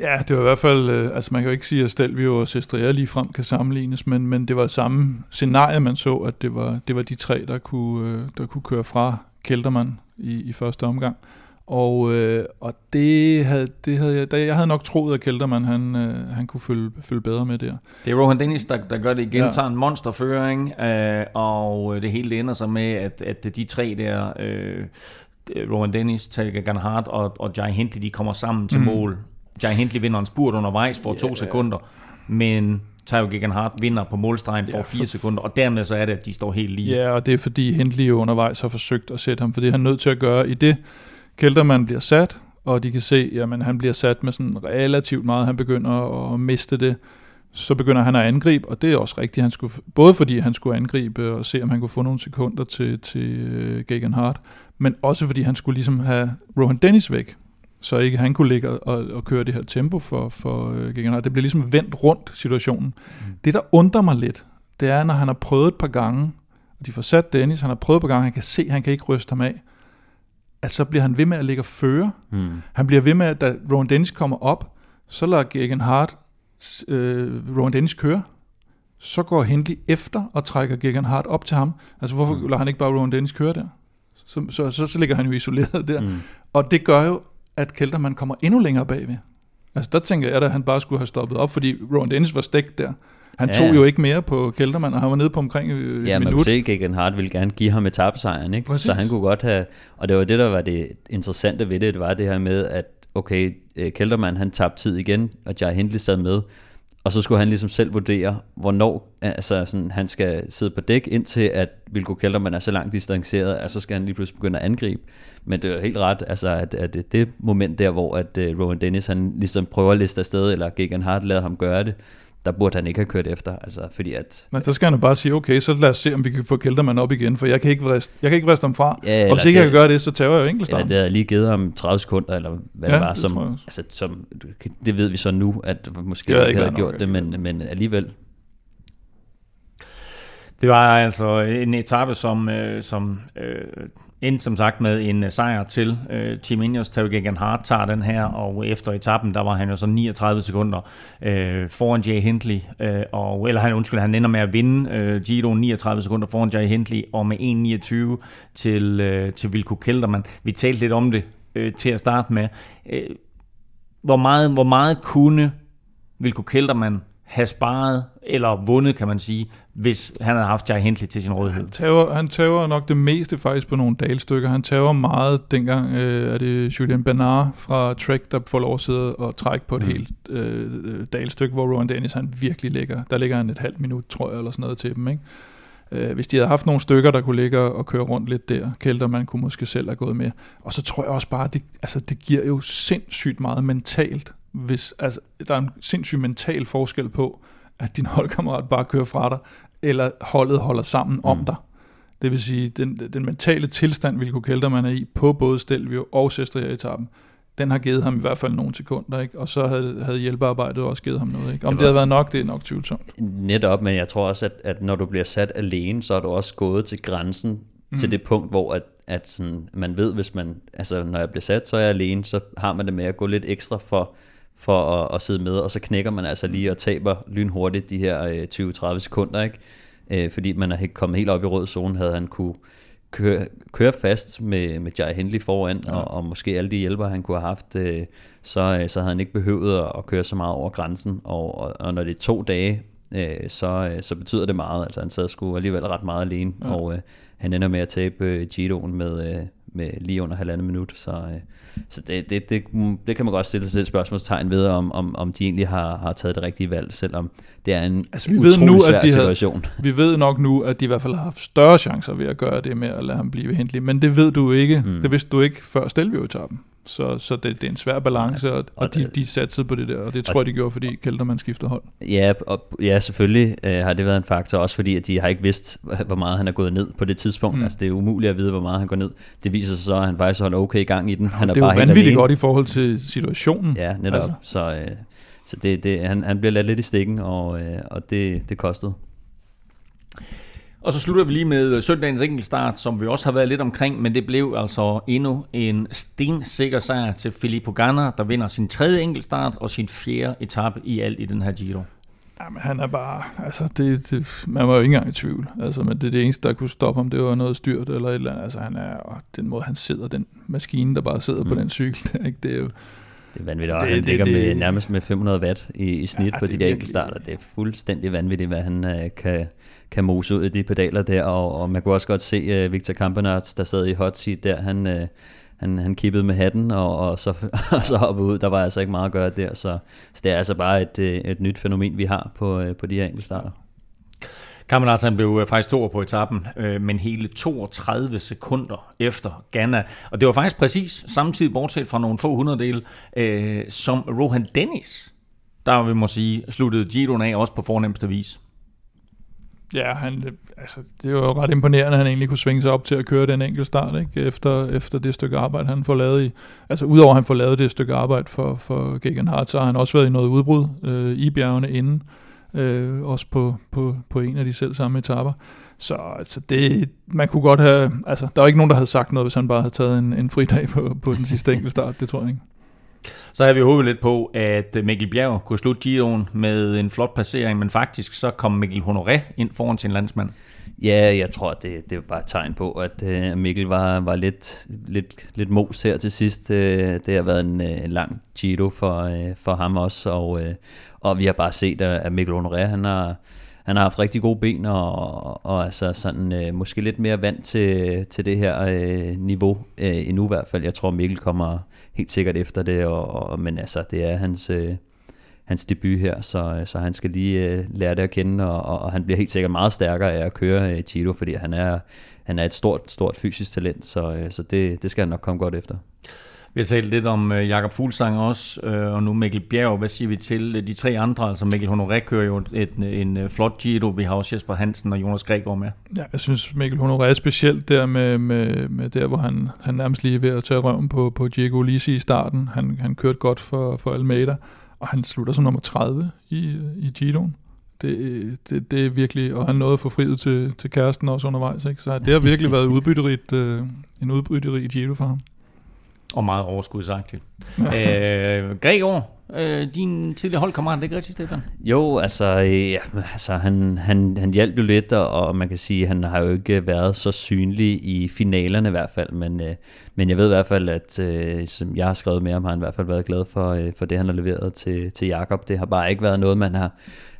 Ja, det var i hvert fald, øh, altså man kan jo ikke sige, at Stelvio og Sestriere lige frem kan sammenlignes, men, men det var samme scenarie, man så, at det var, det var de tre, der kunne, øh, der kunne køre fra Keltermann i, i første omgang. Og, øh, og det havde, det havde jeg, jeg havde nok troet, at Kelterman han, øh, han kunne følge, følge bedre med der. Det er Rohan Dennis, der, der gør det igen, ja. tager en monsterføring, øh, og det hele ender så med, at, at de tre der, øh, Rohan Dennis, Tage Ganhart og, og Jai Hindley, de kommer sammen til mm. mål. Jai Hindley vinder en spurt undervejs for yeah. to sekunder, men Tayo Gegenhardt vinder på målstregen for ja, 4 sekunder, og dermed så er det, at de står helt lige. Ja, og det er fordi Hindley undervejs har forsøgt at sætte ham, for det er han nødt til at gøre i det Kelterman bliver sat, og de kan se, at han bliver sat med sådan relativt meget, han begynder at miste det. Så begynder han at angribe, og det er også rigtigt, han skulle, både fordi han skulle angribe og se, om han kunne få nogle sekunder til, til uh, Gagan Hart, men også fordi han skulle ligesom have Rohan Dennis væk, så ikke han kunne ligge og, og køre det her tempo for, for uh, Gagan Hart. Det bliver ligesom vendt rundt situationen. Mm. Det, der undrer mig lidt, det er, når han har prøvet et par gange og de får sat Dennis, han har prøvet på gang, han kan se, han kan ikke ryste ham af, at så bliver han ved med at ligge og føre. Mm. Han bliver ved med, at da Rowan Dennis kommer op, så lader Gagan Hart øh, Rowan Dennis køre. Så går Hindley efter og trækker Gagan Hart op til ham. Altså hvorfor mm. lader han ikke bare Rowan Dennis køre der? Så, så, så, så ligger han jo isoleret der. Mm. Og det gør jo, at Kelterman kommer endnu længere bagved. Altså der tænker jeg, at han bare skulle have stoppet op, fordi Rowan Dennis var stegt der. Han ja, tog jo ikke mere på Kelterman, og han var nede på omkring øh, Ja, man kunne se, at Hart ville gerne give ham etappesejren, ikke? Præcis. Så han kunne godt have... Og det var det, der var det interessante ved det, det var det her med, at okay, øh, Kelterman han tabte tid igen, og Jai Hindley sad med, og så skulle han ligesom selv vurdere, hvornår altså sådan, han skal sidde på dæk, indtil at Vilko Kelterman er så langt distanceret, at så skal han lige pludselig begynde at angribe. Men det er helt ret, altså, at, at det moment der, hvor at, uh, Rowan Dennis han ligesom prøver at liste afsted, eller Gegan Hart lader ham gøre det, der burde han ikke have kørt efter, altså fordi at... Nej, så skal han jo bare sige, okay, så lad os se, om vi kan få Kelterman op igen, for jeg kan ikke vriste, jeg kan ikke vriste ham fra, ja, og hvis ikke det, jeg kan gøre det, så tager jeg jo enkeltstarten. Ja, det har lige givet ham 30 sekunder, eller hvad ja, det var, det som, altså, som, det ved vi så nu, at måske det ikke havde gjort det, men, men alligevel. Det var altså en etape, som, øh, som øh, endte som sagt med en øh, sejr til øh, Team Ineos. Terry Gegan Hart tager den her, og efter etappen, der var han jo så 39 sekunder øh, foran Jay Hindley, øh, og, eller han, undskyld, han ender med at vinde øh, Giro 39 sekunder foran Jay Hindley, og med 1.29 til, øh, til Wilco Kelderman. Vi talte lidt om det øh, til at starte med. Øh, hvor, meget, hvor meget kunne Wilco Kelderman have sparet, eller vundet, kan man sige, hvis han havde haft Jai Hindley til sin rådighed. Han tager, han tager nok det meste faktisk på nogle dalstykker. Han tager meget dengang, øh, er det Julian Bernard fra Trek, der får lov at sidde og trække på et mm. helt øh, dalstykke, hvor Rowan Dennis han virkelig ligger. Der ligger han et halvt minut, tror jeg, eller sådan noget til dem. Ikke? Øh, hvis de havde haft nogle stykker, der kunne ligge og køre rundt lidt der, Kælder man kunne måske selv have gået med. Og så tror jeg også bare, det, altså, det giver jo sindssygt meget mentalt. Hvis, altså, der er en sindssygt mental forskel på, at din (laughs) holdkammerat bare kører fra dig, eller holdet holder sammen mm. om dig. Det vil sige, den, den mentale tilstand, Vilko Kelterman er i, på både Stelvio og Sestria-etappen, den har givet ham i hvert fald nogle sekunder, ikke? og så havde, havde hjælpearbejdet også givet ham noget. Ikke? Om det, det havde været nok, det er nok tvivlsomt. Netop, men jeg tror også, at, at når du bliver sat alene, så er du også gået til grænsen, mm. til det punkt, hvor at, at sådan, man ved, hvis man, altså når jeg bliver sat, så er jeg alene, så har man det med at gå lidt ekstra for, for at, at sidde med, og så knækker man altså lige og taber lynhurtigt de her øh, 20-30 sekunder, ikke? Øh, fordi man er kommet helt op i rød zone, havde han kunne køre, køre fast med, med Jai Hindley foran, ja. og, og måske alle de hjælper, han kunne have haft, øh, så, øh, så havde han ikke behøvet at, at køre så meget over grænsen, og, og, og når det er to dage, øh, så, øh, så betyder det meget, altså han sad sgu alligevel ret meget alene, ja. og øh, han ender med at tabe øh, Giroen med, øh, med lige under halvandet minut. Så, øh, så det, det, det, det kan man godt stille sig et spørgsmålstegn ved, om, om, om de egentlig har, har taget det rigtige valg, selvom det er en altså, vi ved nu, at de situation. Havde, vi ved nok nu, at de i hvert fald har haft større chancer ved at gøre det med at lade ham blive hentelig, men det ved du ikke. Mm. Det vidste du ikke før Stelvio-etappen. Så, så det, det er en svær balance, og, og de, de satte på det der, og det tror jeg, de gjorde, fordi Kelterman skifter hold. Ja, og, ja selvfølgelig øh, har det været en faktor, også fordi at de har ikke vidst, hvor meget han er gået ned på det tidspunkt. Mm. Altså det er umuligt at vide, hvor meget han går ned. Det viser sig så, at han faktisk holder okay i gang i den. Han er, det er bare jo vanvittigt godt i forhold til situationen. Ja, netop. Altså. Så, øh, så det, det, han, han bliver ladt lidt i stikken, og, øh, og det, det kostede. Og så slutter vi lige med søndagens enkeltstart, som vi også har været lidt omkring, men det blev altså endnu en stensikker sejr til Filippo Ganna, der vinder sin tredje enkeltstart og sin fjerde etape i alt i den her Giro. Jamen, han er bare, altså, det, det, man var jo ikke engang i tvivl. Altså, men det, det eneste, der kunne stoppe ham, det var noget styrt eller et eller andet. Altså, han er, og den måde, han sidder, den maskine, der bare sidder mm. på den cykel, (laughs) ikke? det er jo... Det er vanvittigt, det, han det, ligger det, med, nærmest med 500 watt i, i snit ja, på de der enkeltstarter. Det er fuldstændig vanvittigt, hvad han uh, kan, kan mose ud i de pedaler der, og, og man kunne også godt se uh, Victor Kampenarts, der sad i hot seat der, han, uh, han, han kippede med hatten, og, og, så, (laughs) og så hoppede ud. Der var altså ikke meget at gøre der, så, så det er altså bare et, øh, et nyt fænomen, vi har på, på de her enkeltstarter. Kampenarts han blev faktisk to på etappen, men hele 32 sekunder efter Ghana. Og det var faktisk præcis samtidig, bortset fra nogle få hundreddele, øh, som Rohan Dennis, der vi må sige, sluttede Giroen af også på fornemmeste vis. Ja, han, øh, altså, det var jo ret imponerende, at han egentlig kunne svinge sig op til at køre den enkelte start, ikke? Efter, efter det stykke arbejde, han får lavet i. Altså udover at han får lavet det stykke arbejde for, for Gegan Hart, så har han også været i noget udbrud øh, i bjergene inden. øh, også på, på, på en af de selv samme etapper. Så altså, det, man kunne godt have, altså, der var ikke nogen, der havde sagt noget, hvis han bare havde taget en, en fridag på, på den sidste enkelte start, det tror jeg ikke. Så havde vi håbet lidt på, at Mikkel Bjerg kunne slutte Giroen med en flot placering, men faktisk så kom Mikkel Honoré ind foran sin landsmand. Ja, jeg tror, det, det var bare et tegn på, at øh, Mikkel var, var lidt, lidt, lidt mos her til sidst. Øh, det har været en, øh, en lang Giro for, for ham også, og, og vi har bare set, at Mikkel Honoré, han har, han har haft rigtig gode ben, og, og altså sådan, øh, måske lidt mere vant til, til det her øh, niveau, øh, endnu i hvert fald. Jeg tror, Mikkel kommer helt sikkert efter det, og, og, men altså, det er hans... øh, hans debut her, så, øh, så han skal lige øh, lære det at kende, og, og han bliver helt sikkert meget stærkere af at køre øh, Giro, fordi han er, han er et stort, stort fysisk talent, så, øh, så det, det skal han nok komme godt efter. Vi har talt lidt om øh, Jakob Fuglsang også, øh, og nu Mikkel Bjerg. Hvad siger vi til øh, de tre andre? Altså Mikkel Honoré kører jo et, en, en flot Giro. Vi har også Jesper Hansen og Jonas Gregor med. Ja, jeg synes Mikkel Honoré er specielt der med, med, med der, hvor han, han nærmest lige er ved at tage røven på, på Diego Lisi i starten. Han, han kørte godt for, for Almeida og han slutter som nummer 30 i, i Giroen. Det, det, det er virkelig, og han nåede at få friet til, til kæresten også undervejs, ikke? så det har virkelig været udbytterigt, øh, en udbytterig Giro for ham. Og meget overskudsagtigt. (laughs) øh, Gregor, øh, din tidligere holdkammerat, det er ikke rigtigt, Stefan? Jo, altså, ja, altså han, han, han hjalp jo lidt, og, og man kan sige, at han har jo ikke været så synlig i finalerne i hvert fald, men, øh, men jeg ved i hvert fald, at øh, som jeg har skrevet med ham, har han i hvert fald været glad for, øh, for det, han har leveret til, til Jakob. Det har bare ikke været noget, man har,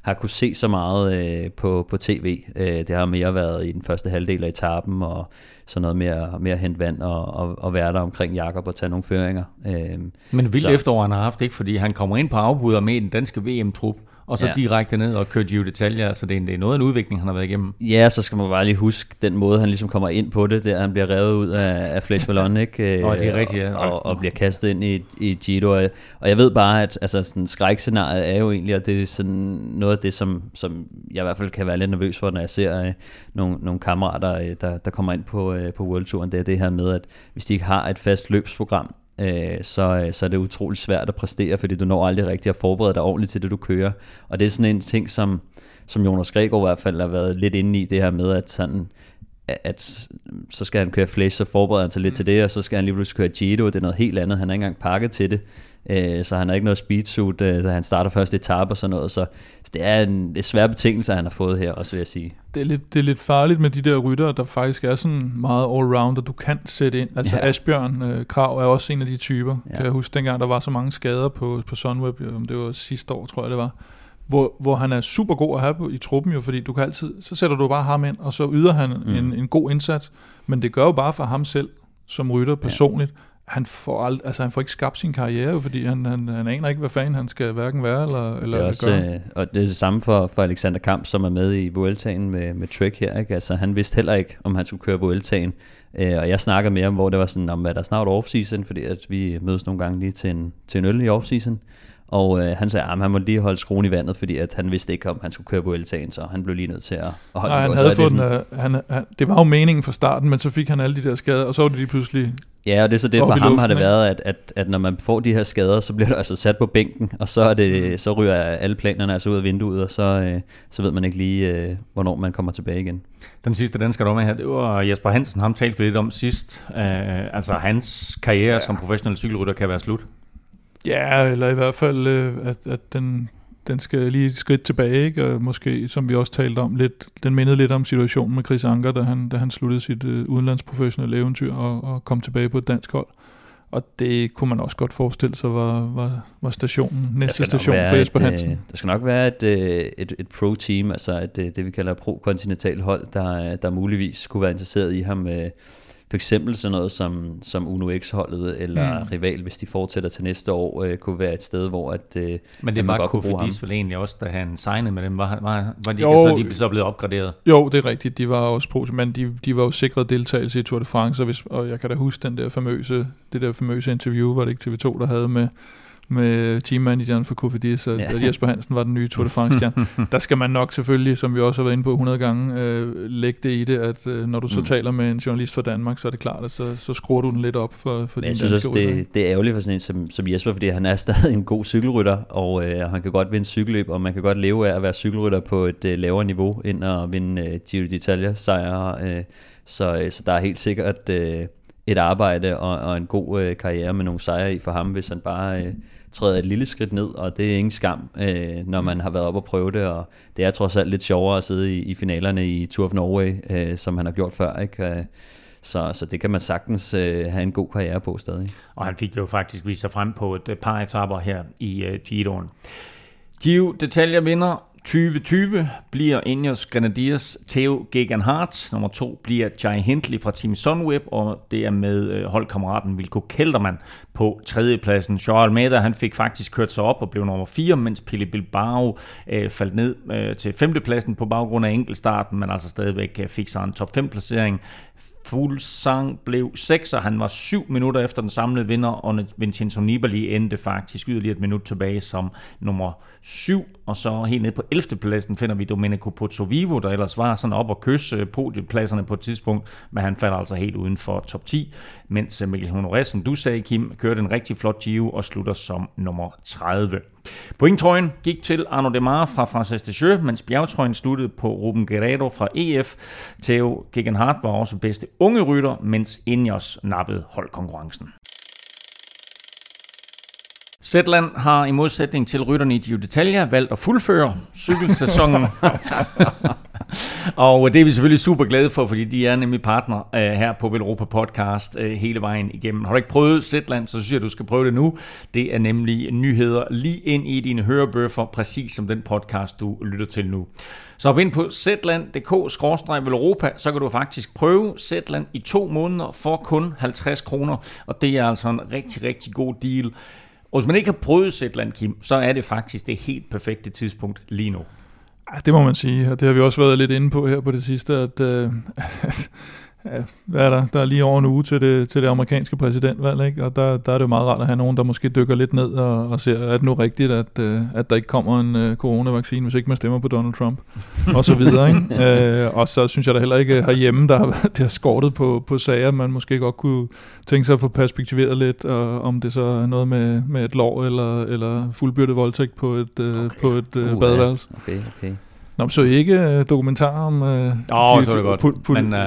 har kunne se så meget øh, på, på tv. Øh, det har mere været i den første halvdel af etappen, og sådan noget mere, mere hente vand og, og, og være der omkring Jakob og tage nogle føringer. Øh, Men vildt efterår han har haft, ikke? Fordi han kommer ind på afbud med i den danske VM-trup, og så ja. direkte ned og kører Giro detaljer. Så det er, det er noget af en udvikling, han har været igennem. Ja, så skal man bare lige huske den måde, han ligesom kommer ind på det, der han bliver revet ud af, af Flash Ballon, ikke? (laughs) oh, det er rigtigt, ja. Og, og, og, bliver kastet ind i, i Giro. Og jeg ved bare, at altså, sådan, skrækscenariet er jo egentlig, at det er sådan noget af det, som, som jeg i hvert fald kan være lidt nervøs for, når jeg ser uh, nogle, nogle kammerater, uh, der, der kommer ind på, uh, på World Touren. Det er det her med, at hvis de ikke har et fast løbsprogram, øh, så, så er det utroligt svært at præstere, fordi du når aldrig rigtig at forberede dig ordentligt til det, du kører. Og det er sådan en ting, som, som Jonas Gregor i hvert fald har været lidt inde i, det her med, at sådan, at så skal han køre flash, så forbereder han sig lidt mm. til det, og så skal han lige pludselig køre Giro, det er noget helt andet, han har ikke engang pakket til det, øh, så han har ikke noget speedsuit, øh, da han starter første etape og sådan noget, så, så det er en det svære betingelse, han har fået her, også vil jeg sige. Det er, lidt, det er lidt farligt med de der rytter, der faktisk er sådan meget all-round, du kan sætte ind. Altså ja. Asbjørn øh, Krav er også en af de typer. Ja. Kan jeg huske dengang, der var så mange skader på, på Sunweb, om det var sidste år, tror jeg det var, hvor, hvor han er super god at have på, i truppen jo, fordi du kan altid, så sætter du bare ham ind, og så yder han mm. en, en god indsats, men det gør jo bare for ham selv, som rytter personligt, ja han får, ald- altså, han får ikke skabt sin karriere, fordi han, han, han aner ikke, hvad fanden han skal hverken være eller, eller det er også, gøre. Øh, og det er det samme for, for Alexander Kamp, som er med i Vueltaen med, med Trek her. Ikke? Altså, han vidste heller ikke, om han skulle køre Vueltaen. Øh, og jeg snakkede med ham, hvor det var sådan, om at der er snart off-season, fordi at vi mødes nogle gange lige til en, til en øl i off-season. Og øh, han sagde, at han måtte lige holde skruen i vandet, fordi at han vidste ikke, om han skulle køre på Vueltaen, så han blev lige nødt til at, at holde Nej, han havde fået sådan, den, han, han, det var jo meningen fra starten, men så fik han alle de der skader, og så var det lige pludselig Ja, og det er så det for ham luften, har det været, at, at, at når man får de her skader, så bliver du altså sat på bænken, og så, er det, mm. så ryger alle planerne altså ud af vinduet, og så, øh, så ved man ikke lige, øh, hvornår man kommer tilbage igen. Den sidste dansker, der med her, det var Jesper Hansen, ham talte vi lidt om sidst. Uh, altså hans karriere ja. som professionel cykelrytter kan være slut. Ja, eller i hvert fald, at, at den, den skal lige et skridt tilbage, ikke? og måske, som vi også talte om, lidt, den mindede lidt om situationen med Chris Anker, da han, da han sluttede sit uh, udenlandsprofessionelle eventyr og, og kom tilbage på et dansk hold. Og det kunne man også godt forestille sig var, var, var stationen, næste station for Jesper et, Hansen. Der skal nok være et, øh, et, et pro-team, altså et, det vi kalder pro-kontinental hold, der, der muligvis kunne være interesseret i ham. Uh, for eksempel sådan noget som, som Uno X-holdet eller mm. Rival, hvis de fortsætter til næste år, øh, kunne være et sted, hvor at, øh, Men det var Kofidis vel egentlig også, da han signede med dem, var, var, var de jo, så, de så blevet opgraderet? Jo, det er rigtigt, de var også pro, men de, de var jo sikret deltagelse i Tour de France, og, hvis, og jeg kan da huske den der famøse, det der famøse interview, var det ikke TV2, der havde med med teammanageren for Kofidis, at, ja. Jesper Hansen var den nye Tour de France-stjerne. (laughs) der skal man nok selvfølgelig, som vi også har været inde på 100 gange, øh, lægge det i det, at øh, når du så mm. taler med en journalist fra Danmark, så er det klart, at så, så skruer du den lidt op for, for din Jeg synes også, det, det er ærgerligt for sådan en som, som Jesper, fordi han er stadig en god cykelrytter, og øh, han kan godt vinde cykelløb, og man kan godt leve af at være cykelrytter på et øh, lavere niveau, end at vinde øh, Giro d'Italia sejre. Øh, så, øh, så der er helt sikkert øh, et arbejde og, og en god øh, karriere med nogle sejre i for ham, hvis han bare... Øh, træder et lille skridt ned, og det er ingen skam, øh, når man har været op og prøve det, og det er trods alt lidt sjovere at sidde i, i finalerne i Tour of Norway, øh, som han har gjort før, ikke? Øh, så, så det kan man sagtens øh, have en god karriere på stadig. Og han fik jo faktisk vist sig frem på et par etapper her i øh, Giroen. Gio Detaljer vinder 2020 bliver Ineos Grenadiers Theo Gegenhardt. Nummer to bliver Jai Hindley fra Team Sunweb, og det er med øh, holdkammeraten Vilko Kelderman på tredjepladsen. Joao Almeida han fik faktisk kørt sig op og blev nummer 4, mens Pili Bilbao øh, faldt ned øh, til femtepladsen på baggrund af enkeltstarten, men altså stadigvæk øh, fik sig en top 5 placering. Fuglsang blev 6, og han var 7 minutter efter den samlede vinder, og Vincenzo Nibali endte faktisk yderligere et minut tilbage som nummer 7, og så helt ned på 11. pladsen finder vi Domenico Pozzovivo, der ellers var sådan op og kysse øh, podiumpladserne på et tidspunkt, men han falder altså helt uden for top 10, mens øh, Mikkel Honoré, som du sagde, Kim, kørte en rigtig flot Giro og slutter som nummer 30. Pointtrøjen gik til Arno Demar fra Frances Descheux, mens bjergtrøjen sluttede på Ruben Guerrero fra EF. Theo Gegenhardt var også bedste unge rytter, mens Ineos nappede holdkonkurrencen. Zetland har i modsætning til rytterne i Giro d'Italia valgt at fuldføre cykelsæsonen. (laughs) og det er vi selvfølgelig super glade for, fordi de er nemlig partner uh, her på Velropa Podcast uh, hele vejen igennem. Har du ikke prøvet Zetland, så synes jeg, du skal prøve det nu. Det er nemlig nyheder lige ind i dine hørebøffer, præcis som den podcast, du lytter til nu. Så op ind på zland.dk-velropa, så kan du faktisk prøve Zetland i to måneder for kun 50 kroner, og det er altså en rigtig, rigtig god deal. Og hvis man ikke har prøvet Zetland, Kim, så er det faktisk det helt perfekte tidspunkt lige nu. Det må man sige, og det har vi også været lidt inde på her på det sidste, at, øh, (laughs) ja, hvad er der? Der er lige over en uge til det, til det amerikanske præsidentvalg, ikke? og der, der er det jo meget rart at have nogen, der måske dykker lidt ned og, og ser, er det nu rigtigt, at, øh, at der ikke kommer en øh, coronavaccine, hvis ikke man stemmer på Donald Trump, og så videre. Ikke? (laughs) Øh, og så synes jeg da heller ikke herhjemme, der har, det har skortet på, på sager, man måske godt kunne tænke sig at få perspektiveret lidt, og om det så er noget med, med et lov eller, eller fuldbyrdet voldtægt på et, øh, okay. på et øh, badeværelse. Okay, okay. Nå, så ikke uh, dokumentar om... Uh, Åh, oh, så er det godt. Put, put, Men uh,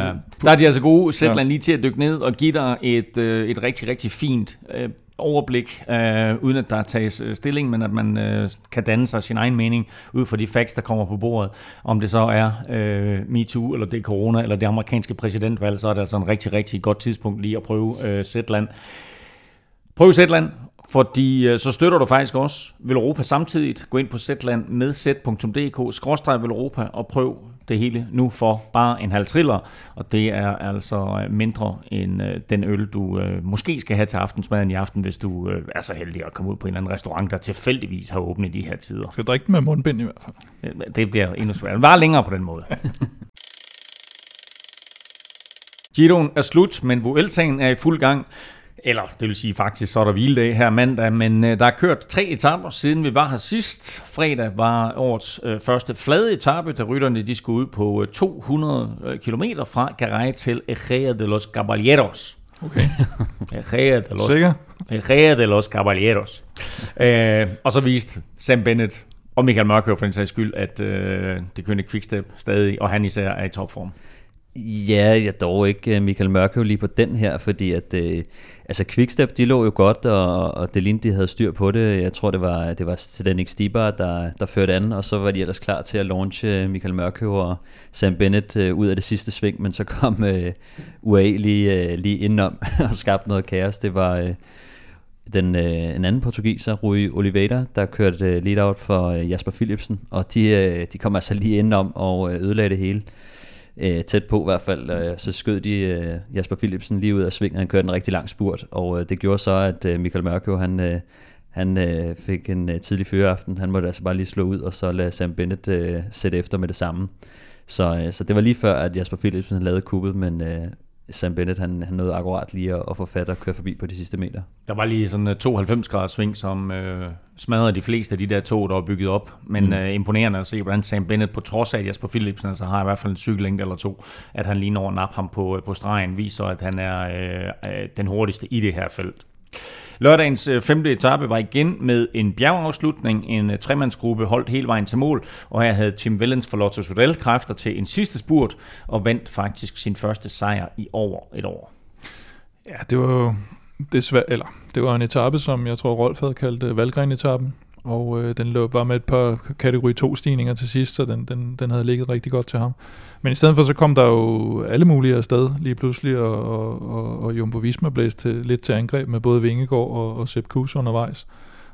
der er de altså gode, Zetland ja. lige til at dykke ned og give dig et, uh, et rigtig, rigtig fint uh, overblik, uh, uden at der tages stilling, men at man uh, kan danne sig sin egen mening ud fra de facts, der kommer på bordet. Om det så er uh, MeToo, eller det er corona, eller det amerikanske præsidentvalg, så er det altså en rigtig, rigtig godt tidspunkt lige at prøve uh, Zetland. Prøv Zetland, fordi øh, så støtter du faktisk også Velropa samtidig. Gå ind på Zetland med z.dk, Velropa og prøv det hele nu for bare en halv triller. Og det er altså øh, mindre end øh, den øl, du øh, måske skal have til aftensmaden i aften, hvis du øh, er så heldig at komme ud på en eller anden restaurant, der tilfældigvis har åbnet i de her tider. Skal drikke med mundbind i hvert fald. Det bliver endnu sværere. Var længere på den måde. (laughs) Giroen er slut, men Vueltaen er i fuld gang. Eller det vil sige faktisk, så er der hviledag her mandag, men øh, der er kørt tre etapper siden vi var her sidst. Fredag var årets øh, første flade etape, da rytterne de skulle ud på øh, 200 øh, km fra Garay til Ejea de los Caballeros. Okay. (laughs) Ejea de los, Sikker? Ejea de los Caballeros. øh, og så viste Sam Bennett og Michael Mørkøv for den sags skyld, at øh, det kunne Quickstep stadig, og han især er i topform. Ja, jeg dog ikke øh, Michael Mørkøv lige på den her, fordi at, øh, altså Quickstep, de lå jo godt, og, og det lignede, de havde styr på det. Jeg tror, det var, det var Zdenek Stibar, der, der førte an, og så var de ellers klar til at launche øh, Michael Mørkøv og Sam Bennett øh, ud af det sidste sving, men så kom øh, UAE lige, øh, lige indenom (laughs) og skabte noget kaos. Det var... Øh, den, øh, en anden portugiser, Rui Oliveira, der kørte øh, lead-out for øh, Jasper Philipsen, og de, øh, de kom altså lige indenom og øh, ødelagde det hele øh, tæt på i hvert fald, øh, så skød de øh, Jasper Philipsen lige ud af svinget, han kørte en rigtig lang spurt, og øh, det gjorde så, at øh, Michael Mørkøv, han, øh, han øh, fik en øh, tidlig fyreaften, han måtte altså bare lige slå ud, og så lade Sam Bennett øh, sætte efter med det samme. Så, øh, så det var lige før, at Jasper Philipsen lavede kuppet, men, øh, Sam Bennett han, han nåede akkurat lige at, at få fat og køre forbi på de sidste meter. Der var lige sådan en 92 graders sving, som øh, smadrede de fleste af de der tog, der var bygget op. Men mm. øh, imponerende at se, hvordan Sam Bennett, på trods af at Jasper Philipsen altså har i hvert fald en cykellængde eller to, at han lige når at nappe ham på, på stregen, viser, at han er øh, øh den hurtigste i det her felt. Lørdagens øh, femte etape var igen med en bjergafslutning, en øh, tremandsgruppe holdt hele vejen til mål, og her havde Tim Wellens for Lotto Sudel kræfter til en sidste spurt, og vandt faktisk sin første sejr i over et år. Ja, det var jo desværre, eller det var en etape, som jeg tror Rolf havde kaldt øh, Valgren-etappen, og øh, den lå bare med et par kategori 2 stigninger til sidst, så den, den, den havde ligget rigtig godt til ham. Men i stedet for, så kom der jo alle mulige afsted lige pludselig, og, og, og, og Jumbo Visma blæste til, lidt til angreb med både Vingegaard og, og Sepp Kuss undervejs.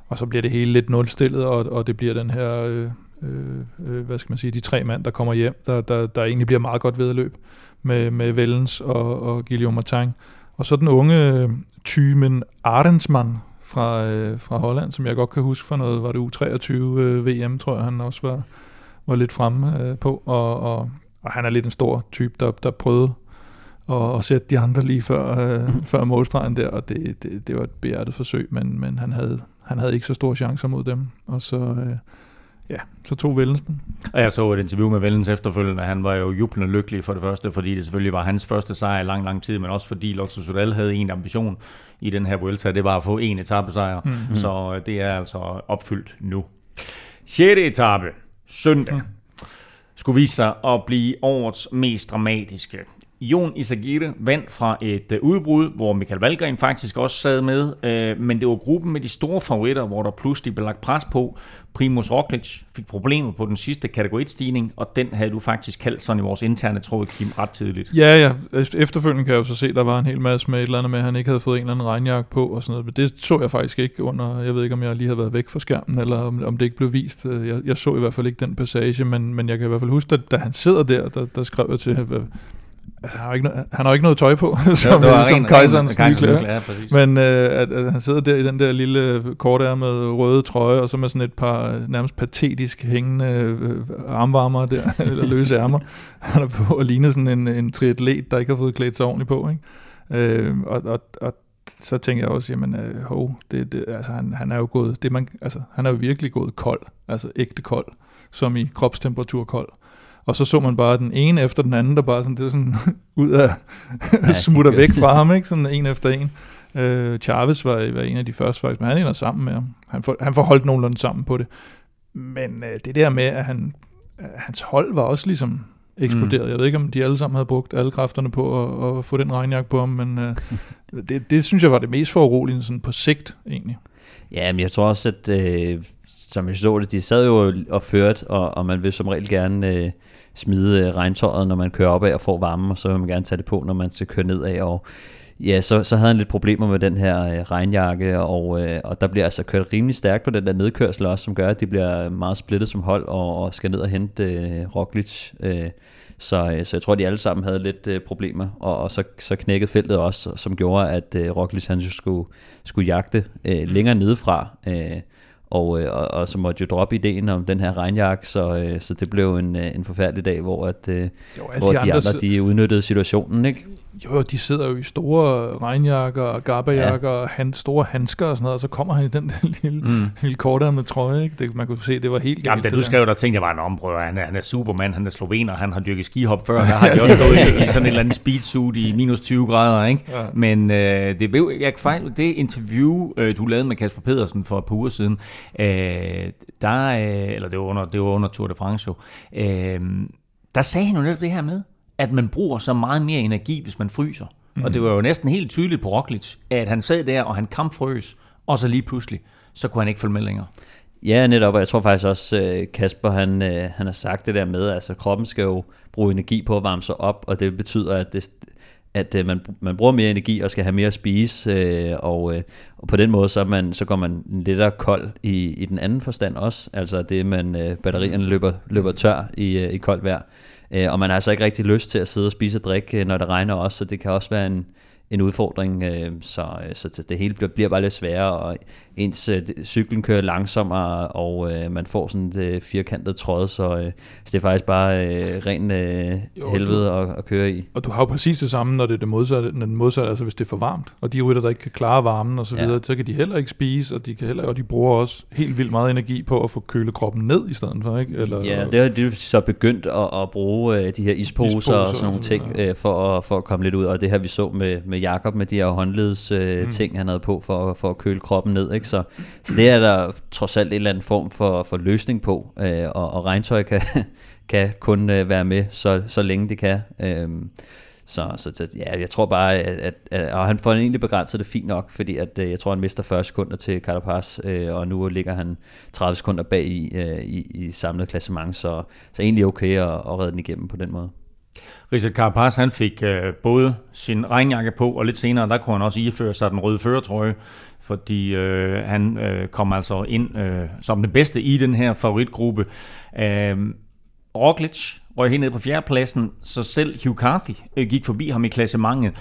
Og så bliver det hele lidt nulstillet, og, og det bliver den her, øh, øh, øh hvad skal man sige, de tre mand, der kommer hjem, der, der, der egentlig bliver meget godt vedløb med, med Vellens og, og Guillaume Martin. Og så den unge øh, tymen Arensmann, fra, øh, fra Holland, som jeg godt kan huske fra noget, var det U23 øh, VM, tror jeg, han også var, var lidt fremme øh, på. Og, og, og han er lidt en stor type, der, der prøvede at, at sætte de andre lige før, øh, mm. før målstregen der, og det, det, det var et behjertet forsøg, men, men han, havde, han havde ikke så store chancer mod dem. Og så, øh, ja, så tog Vellens den. Og jeg så et interview med Vellens efterfølgende. Han var jo jublende lykkelig for det første, fordi det selvfølgelig var hans første sejr i lang, lang tid, men også fordi Lotto Sudal havde en ambition i den her Vuelta, det var at få en etappesejr. Mm-hmm. Så øh, det er altså opfyldt nu. 6. etape, søndag, mm. skulle vise sig at blive årets mest dramatiske. Jon Isagire vandt fra et øh, udbrud, hvor Michael Valgren faktisk også sad med, øh, men det var gruppen med de store favoritter, hvor der pludselig blev lagt pres på. Primus Roglic fik problemer på den sidste kategoristigning, og den havde du faktisk kaldt sådan i vores interne tråd, Kim, ret tidligt. Ja, ja. Efterfølgende kan jeg jo så se, at der var en hel masse med et eller andet med, at han ikke havde fået en eller anden regnjakke på og sådan noget, men det så jeg faktisk ikke under, jeg ved ikke, om jeg lige havde været væk fra skærmen, eller om, om det ikke blev vist. Øh, jeg, jeg så i hvert fald ikke den passage, men, men jeg kan i hvert fald huske, at da han sidder der, der, der skrev jeg til, Altså, han har ikke, han har ikke noget tøj på, som, (laughs) ja, som kejserens nye Men øh, at, at han sidder der i den der lille korte med røde trøje, og så med sådan et par nærmest patetisk hængende øh, armvarmer der, (laughs) eller løse ærmer. Han er på og ligner sådan en, en triatlet, der ikke har fået klædt sig ordentligt på. Ikke? Øh, og, og, og så tænker jeg også, jamen, øh, hov, det, det, altså, han, han er jo gået, det man, altså, han er jo virkelig gået kold, altså ægte kold, som i kropstemperatur kold og så så man bare den ene efter den anden, der bare sådan, det sådan (laughs) ud af, ja, smutter væk fra ham, ikke? sådan en efter en. Øh, Chavez var, var en af de første faktisk, men han ender sammen med ham. Han får, han får holdt nogenlunde sammen på det. Men øh, det der med, at han, øh, hans hold var også ligesom eksploderet. Mm. Jeg ved ikke, om de alle sammen havde brugt alle kræfterne på at, at få den regnjakke på ham, men øh, (laughs) det, det synes jeg var det mest foruroligende sådan på sigt egentlig. Ja, men jeg tror også, at øh, som jeg så det, de sad jo og ført, og, og man vil som regel gerne øh, smide øh, regntøjet, når man kører op af og får varme, og så vil man gerne tage det på, når man skal køre nedad. Og ja, så, så havde han lidt problemer med den her øh, regnjakke, og, øh, og der bliver altså kørt rimelig stærkt på den der nedkørsel også, som gør, at de bliver meget splittet som hold og, og skal ned og hente øh, Roglic. Øh, så, øh, så jeg tror, de alle sammen havde lidt øh, problemer, og, og så, så knækkede feltet også, som gjorde, at øh, Roglic han skulle, skulle jagte øh, længere nedefra. Øh, og, øh, og, og så måtte jo droppe ideen om den her regnjakke, så, øh, så det blev en, øh, en forfærdelig dag, hvor, at, jo, hvor de, de andre, andre de udnyttede situationen, ikke? Jo, de sidder jo i store regnjakker og gabberjakker ja. og han, store handsker og sådan noget, og så kommer han i den (laughs) der lille, mm. lille kortere med trøje. Ikke? Det, man kunne se, det var helt. Jamen, da du skrev, der tænkte jeg bare, en ombrød, han er, han er supermand, han er slovener, han har dyrket skihop før, der har de (laughs) også stået i, i sådan en eller anden speedsuit i minus 20 grader. Ikke? Ja. Men øh, det, blev, jeg, faktisk, det interview, øh, du lavede med Kasper Pedersen for et par uger siden, øh, der, øh, eller det var, under, det var under Tour de France jo, øh, der sagde han jo netop det her med, at man bruger så meget mere energi, hvis man fryser. Mm. Og det var jo næsten helt tydeligt på Roglic, at han sad der, og han kampfrøs, og så lige pludselig, så kunne han ikke følge med længere. Ja, netop, og jeg tror faktisk også, øh, Kasper, han, øh, han har sagt det der med, altså kroppen skal jo bruge energi på at varme sig op, og det betyder, at, det, at øh, man, man bruger mere energi og skal have mere at spise, øh, og, og på den måde, så, man, så går man lettere kold i, i den anden forstand også, altså det, man batterierne løber, løber tør i, i koldt vejr. Øh, og man har altså ikke rigtig lyst til at sidde og spise og drikke, øh, når det regner også, så det kan også være en, en udfordring, øh, så, så det hele bliver, bliver bare lidt sværere, og ens øh, cyklen kører langsommere, og øh, man får sådan et øh, firkantet tråd, så, øh, så det er faktisk bare øh, ren øh, jo, helvede du, at, at køre i. Og du har jo præcis det samme, når det er det modsatte, når det modsatte altså hvis det er for varmt, og de rytter, der ikke kan klare varmen og så videre, ja. så kan de heller ikke spise, og de kan heller, og de bruger også helt vildt meget energi på at få køle kroppen ned i stedet for, ikke? Eller, ja, det har de så begyndt at, at bruge øh, de her isposer, isposer og sådan nogle ting, ja. øh, for, at, for at komme lidt ud, og det her vi så med, med Jakob med de her håndleds øh, mm. ting, han havde på for, for at køle kroppen ned, ikke? Så, så det er der trods alt en eller anden form for, for løsning på, øh, og, og regntøj kan, (laughs) kan kun øh, være med, så, så længe det kan. Øh, så, så, så ja, jeg tror bare, at, at, at og han får egentlig begrænset det fint nok, fordi at, øh, jeg tror, han mister 40 sekunder til Carapaz, øh, og nu ligger han 30 sekunder bag i, øh, i, i samlet klassement, så, så egentlig okay at, at redde den igennem på den måde. Richard Carapaz, han fik øh, både sin regnjakke på, og lidt senere, der kunne han også iføre sig den røde førertrøje, fordi øh, han øh, kom altså ind øh, som den bedste i den her favoritgruppe. Øh, Roglic røg helt ned på fjerdepladsen, så selv Hugh Carthy øh, gik forbi ham i klassementet.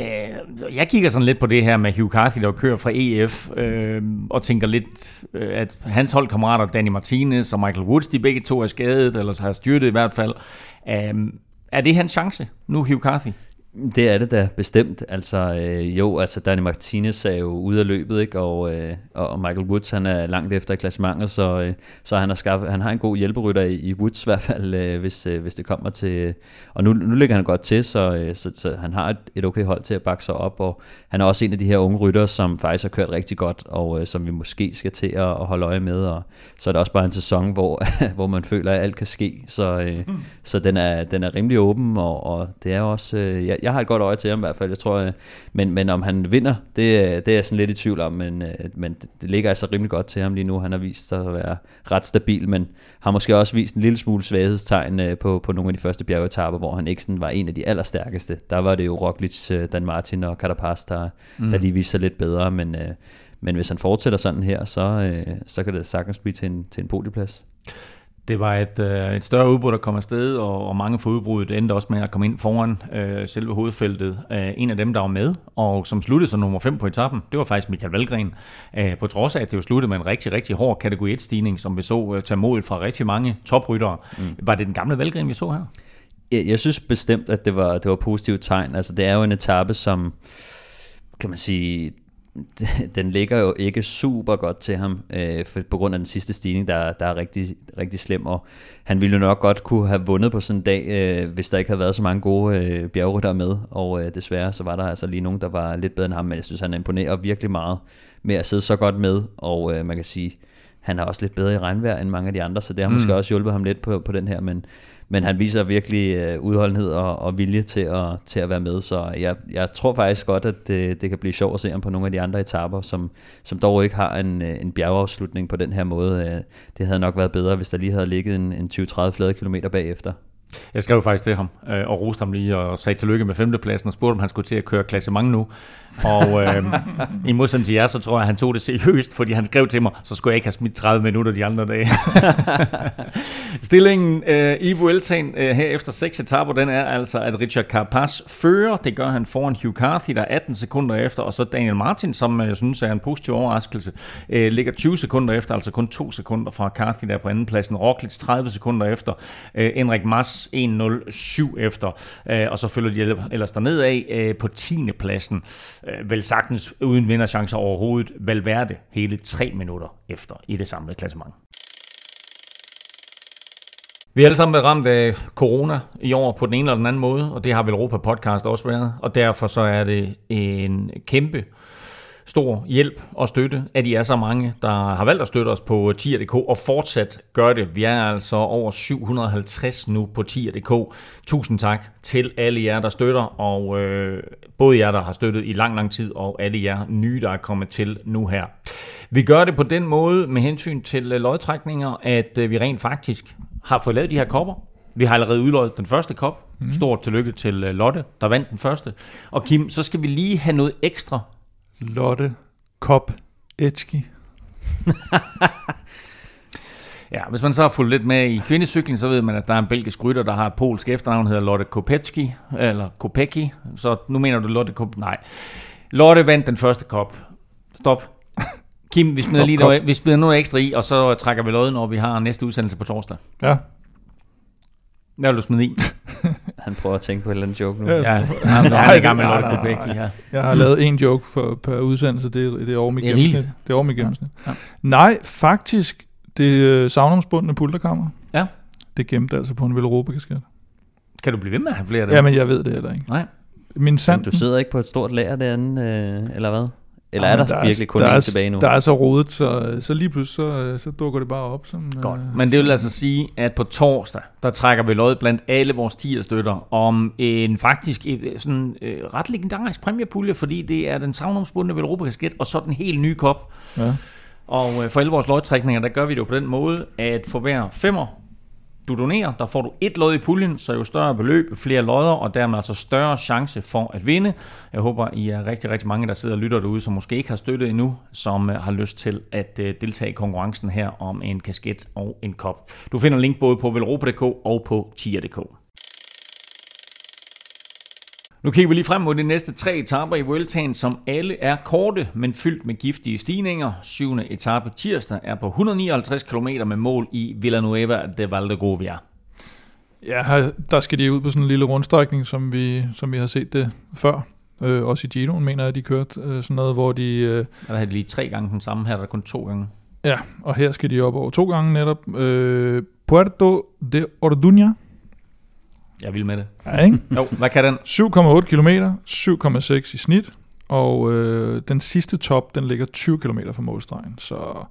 Øh, jeg kigger sådan lidt på det her med Hugh Carthy, der kører fra EF, øh, og tænker lidt, øh, at hans holdkammerater, Danny Martinez og Michael Woods, de begge to er skadet, eller har styrtet i hvert fald. Øh, er det hans chance nu, Hugh Carthy? Det er det da bestemt. Altså øh, jo, altså Danny Martinez er jo ude af løbet, ikke? Og, øh, og Michael Woods han er langt efter i klassementet, så, øh, så han, har skaffet, han har en god hjælperytter i, i Woods i hvert fald, øh, hvis, øh, hvis det kommer til... Og nu, nu ligger han godt til, så, øh, så, så han har et, et okay hold til at bakke sig op, og han er også en af de her unge rytter, som faktisk har kørt rigtig godt, og øh, som vi måske skal til at, at holde øje med, og så er det også bare en sæson, hvor, (laughs) hvor man føler, at alt kan ske, så, øh, mm. så den, er, den er rimelig åben, og, og det er også... Øh, jeg, jeg har et godt øje til ham i hvert fald, jeg tror, øh, men, men om han vinder, det, det er jeg sådan lidt i tvivl om, men, øh, men det ligger altså rimelig godt til ham lige nu. Han har vist sig at være ret stabil, men har måske også vist en lille smule svaghedstegn øh, på, på nogle af de første bjergetapper, hvor han ikke sådan var en af de allerstærkeste. Der var det jo Roglic, Dan Martin og Carapaz, der, mm. der lige viste sig lidt bedre, men, men hvis han fortsætter sådan her, så, så kan det sagtens blive til en, til en podieplads. Det var et, øh, et større udbrud, der kom afsted, og, og mange for udbruddet endte også med at komme ind foran øh, selve hovedfeltet. Øh, en af dem, der var med, og som sluttede som nummer 5 på etappen, det var faktisk Michael Valgren. Øh, på trods af, at det jo sluttede med en rigtig, rigtig hård kategori 1-stigning, som vi så øh, tage mål fra rigtig mange topryttere. Mm. Var det den gamle Valgren, vi så her? Jeg, jeg synes bestemt, at det var, det var positivt tegn. Altså, det er jo en etape, som kan man sige, (laughs) den ligger jo ikke super godt til ham, øh, for, på grund af den sidste stigning, der, der er rigtig, rigtig slem, og han ville jo nok godt kunne have vundet på sådan en dag, øh, hvis der ikke havde været så mange gode øh, bjergryttere med, og øh, desværre så var der altså lige nogen, der var lidt bedre end ham, men jeg synes, han imponerer virkelig meget med at sidde så godt med, og øh, man kan sige, han er også lidt bedre i regnvejr end mange af de andre, så det har mm. måske også hjulpet ham lidt på, på den her, men men han viser virkelig øh, udholdenhed og, og vilje til at, til at være med, så jeg, jeg tror faktisk godt, at det, det kan blive sjovt at se ham på nogle af de andre etaper, som, som dog ikke har en, øh, en bjergeafslutning på den her måde. Øh, det havde nok været bedre, hvis der lige havde ligget en, en 20-30 flade kilometer bagefter. Jeg skrev faktisk til ham øh, og roste ham lige og sagde tillykke med femtepladsen og spurgte, om han skulle til at køre klassement nu. Og øh, i modsætning til jer, så tror jeg, at han tog det seriøst, fordi han skrev til mig, så skulle jeg ikke have smidt 30 minutter de andre dage. (laughs) Stillingen øh, i Vueltaen øh, her efter seks etaper, den er altså, at Richard Carapaz fører. Det gør han foran Hugh Carthy, der er 18 sekunder efter, og så Daniel Martin, som øh, jeg synes er en positiv overraskelse, øh, ligger 20 sekunder efter, altså kun 2 sekunder fra Carthy der på anden pladsen. Roglic 30 sekunder efter. Øh, Enrik Mas 1.07 efter. Øh, og så følger de ellers derned af øh, på 10. pladsen øh, vel sagtens uden vinderchancer overhovedet, Valverde hele 3 minutter efter i det samlede klassement. Vi er alle sammen været ramt af corona i år på den ene eller den anden måde, og det har vel Europa Podcast også været, og derfor så er det en kæmpe stor hjælp og støtte, at I er så mange, der har valgt at støtte os på tier.dk og fortsat gør det. Vi er altså over 750 nu på tier.dk. Tusind tak til alle jer, der støtter, og øh, både jer, der har støttet i lang, lang tid, og alle jer nye, der er kommet til nu her. Vi gør det på den måde med hensyn til øh, lodtrækninger, at øh, vi rent faktisk har fået lavet de her kopper. Vi har allerede udløjet den første kop. Mm. Stort tillykke til øh, Lotte, der vandt den første. Og Kim, så skal vi lige have noget ekstra Lotte Kop Etski. (laughs) Ja, hvis man så har fulgt lidt med i kvindecykling, så ved man, at der er en belgisk rytter, der har et polsk efternavn, hedder Lotte Kopecki, eller Kopecki. Så nu mener du Lotte Kop... Nej. Lotte vandt den første kop. Stop. Kim, vi smider, lige noget, vi smider noget ekstra i, og så trækker vi lodden, når vi har næste udsendelse på torsdag. Ja. Hvad vil du smide i? Han prøver at tænke på et eller andet joke nu. Ja. Ja, han er i gang med Lotte her. Jeg har lavet en joke for, per udsendelse, det, er- det er over mit Det er gennemsnit. Det er over mit gennemsnit. Ja. Nej, faktisk, det øh, savnomsbundne pulterkammer, Ja. det gemte altså på en Velropa-kasket. Kan du blive ved med at have flere af dem? Jamen, jeg ved det heller ikke. Nej. Min Men sand, du sidder ikke på et stort lager derinde, øh, eller hvad? Eller er men der, virkelig kun der en er, tilbage nu? Der er så rodet, så, så lige pludselig, så, så dukker det bare op. Som, Godt. øh, Men det vil altså sige, at på torsdag, der trækker vi lod blandt alle vores tierstøtter om en faktisk øh, sådan øh, ret legendarisk præmiepulje, fordi det er den savnomsbundne Velropa kasket og så den helt nye kop. Ja. Og øh, for alle vores lodtrækninger, der gør vi det jo på den måde, at for hver femmer, du donerer, der får du et lod i puljen, så jo større beløb, flere lodder, og dermed altså større chance for at vinde. Jeg håber, I er rigtig, rigtig mange, der sidder og lytter derude, som måske ikke har støttet endnu, som øh, har lyst til at øh, deltage i konkurrencen her om en kasket og en kop. Du finder link både på velropa.dk og på tier.dk. Nu kigger vi lige frem mod de næste tre etaper i Vueltaen, som alle er korte, men fyldt med giftige stigninger. Syvende etape tirsdag er på 159 km med mål i Villanueva de Valdegovia. Ja, der skal de ud på sådan en lille rundstrækning, som vi, som vi har set det før. Øh, også i Giroen mener jeg, de kørte øh, sådan noget, hvor de... Øh, Der havde de lige tre gange den samme, her er der kun to gange. ja, og her skal de op over to gange netop. Øh, Puerto de Orduña. Jeg vil med det. Ja, ikke? Jo, hvad kan den? 7,8 km, 7,6 i snit, og øh, den sidste top, den ligger 20 km fra målstregen. Så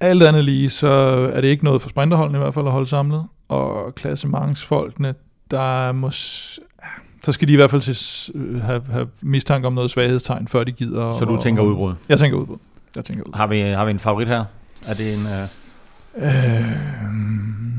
alt andet lige, så er det ikke noget for sprinterholdene i hvert fald at holde samlet. Og klassementsfolkene, der må, så skal de i hvert fald se, have, have mistanke om noget svaghedstegn, før de gider. Så du og- tænker udbrud. Jeg tænker udbrud. Jeg tænker udbrud. Har vi, har vi en favorit her? Er det en... Uh, Øh,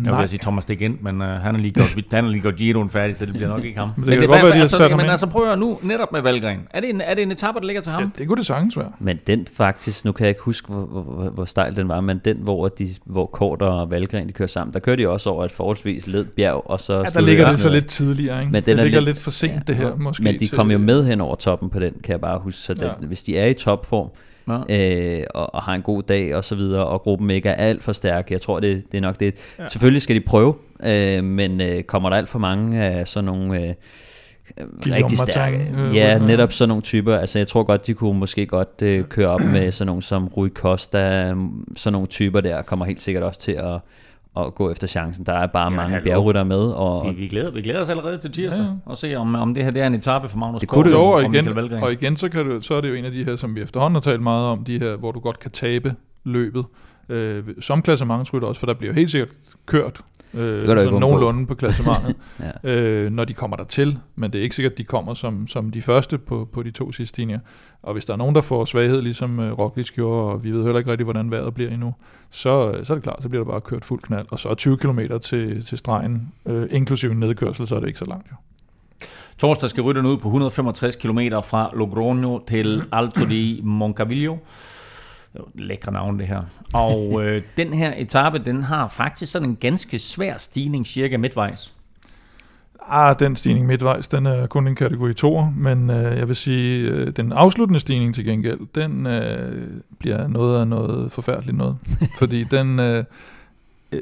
jeg vil sige Thomas Degent, men uh, han har lige gjort, (laughs) han har lige gjort Giroen færdig, så det bliver nok ikke ham. Men det kan godt være, de altså, jamen, altså prøv at nu, netop med Valgren. Er det en, er det en etape, der ligger til ham? det, det kunne det sagtens være. Men den faktisk, nu kan jeg ikke huske, hvor, hvor, hvor, hvor stejl den var, men den, hvor, de, hvor Kort og Valgren de kører sammen, der kører de også over et forholdsvis led bjerg, og så Ja, der ligger de det så ned. lidt tidligere, ikke? Men Men den det er ligger lidt- lidt for sent, Ja. det her, måske. Men de til- kom jo med hen over toppen på den, kan jeg bare huske. Så den, Ja. hvis de er i topform, Ja. øh, og, og har en god dag og så videre, og gruppen ikke er alt for stærk, jeg tror, det, det er nok det. Ja. Selvfølgelig skal de prøve, øh, men øh, kommer der alt for mange af sådan nogle... Øh, rigtig stærke. Øh, ja, netop sådan nogle typer. Altså, jeg tror godt, de kunne måske godt øh, køre op med sådan nogle som Rui Costa, sådan nogle typer der, kommer helt sikkert også til at, at gå efter chancen. Der er bare Ja, mange hallo. bjergrytter med, og, Vi, vi, glæder, vi glæder os allerede til tirsdag, Ja, ja, og se om, om det her det er en etape for Magnus Det kunne det Jo, og og igen, og igen så, kan du, så er det jo en af de her, som vi efterhånden har talt meget om, de her, hvor du godt kan tabe løbet. Øh, som klassementsrytter også, for der bliver helt sikkert kørt øh, ikke sådan undgå. nogenlunde på klassementet, (laughs) ja. øh, når de kommer dertil. Men det er ikke sikkert, at de kommer som, som de første på, på de to sidste stigninger. Og hvis der er nogen, der får svaghed, ligesom øh, Roglic gjorde, og vi ved heller ikke rigtig, hvordan vejret bliver endnu, så, øh, så er det klart, så bliver der bare kørt fuld knald. Og så er 20 km til, til stregen, øh, inklusive nedkørsel, så er det ikke så langt jo. Torsdag skal rytterne ud på 165 km fra Logroño til Alto di Moncavillo. Lækre navn, det her. Og (laughs) øh, den her etape, den har faktisk sådan en ganske svær stigning, cirka midtvejs. Ah, den stigning midtvejs, den er kun en kategori 2, men øh, jeg vil sige, øh, den afsluttende stigning til gengæld, den øh, bliver noget af noget forfærdeligt noget. (laughs) Fordi den øh,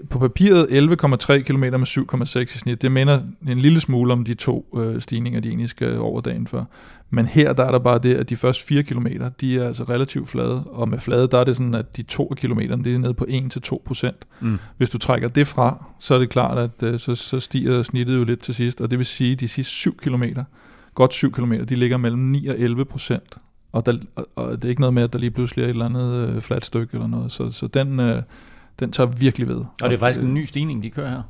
på papiret 11,3 km med 7,6 i snit, det minder en lille smule om de to øh, stigninger, de egentlig skal over dagen før. Men her der er der bare det, at de første 4 km, de er altså relativt flade, og med flade, der er det sådan, at de to af kilometerne, det er nede på 1-2 procent. Mm. Hvis du trækker det fra, så er det klart, at øh, så, så stiger snittet jo lidt til sidst, og det vil sige, at de sidste 7 km, godt 7 km, de ligger mellem 9 og 11 procent. Og, der, og, og det er ikke noget med, at der lige pludselig er et eller andet øh, fladt stykke eller noget, så, så den, øh, den tager virkelig ved. Og det er faktisk en ny stigning, de kører her.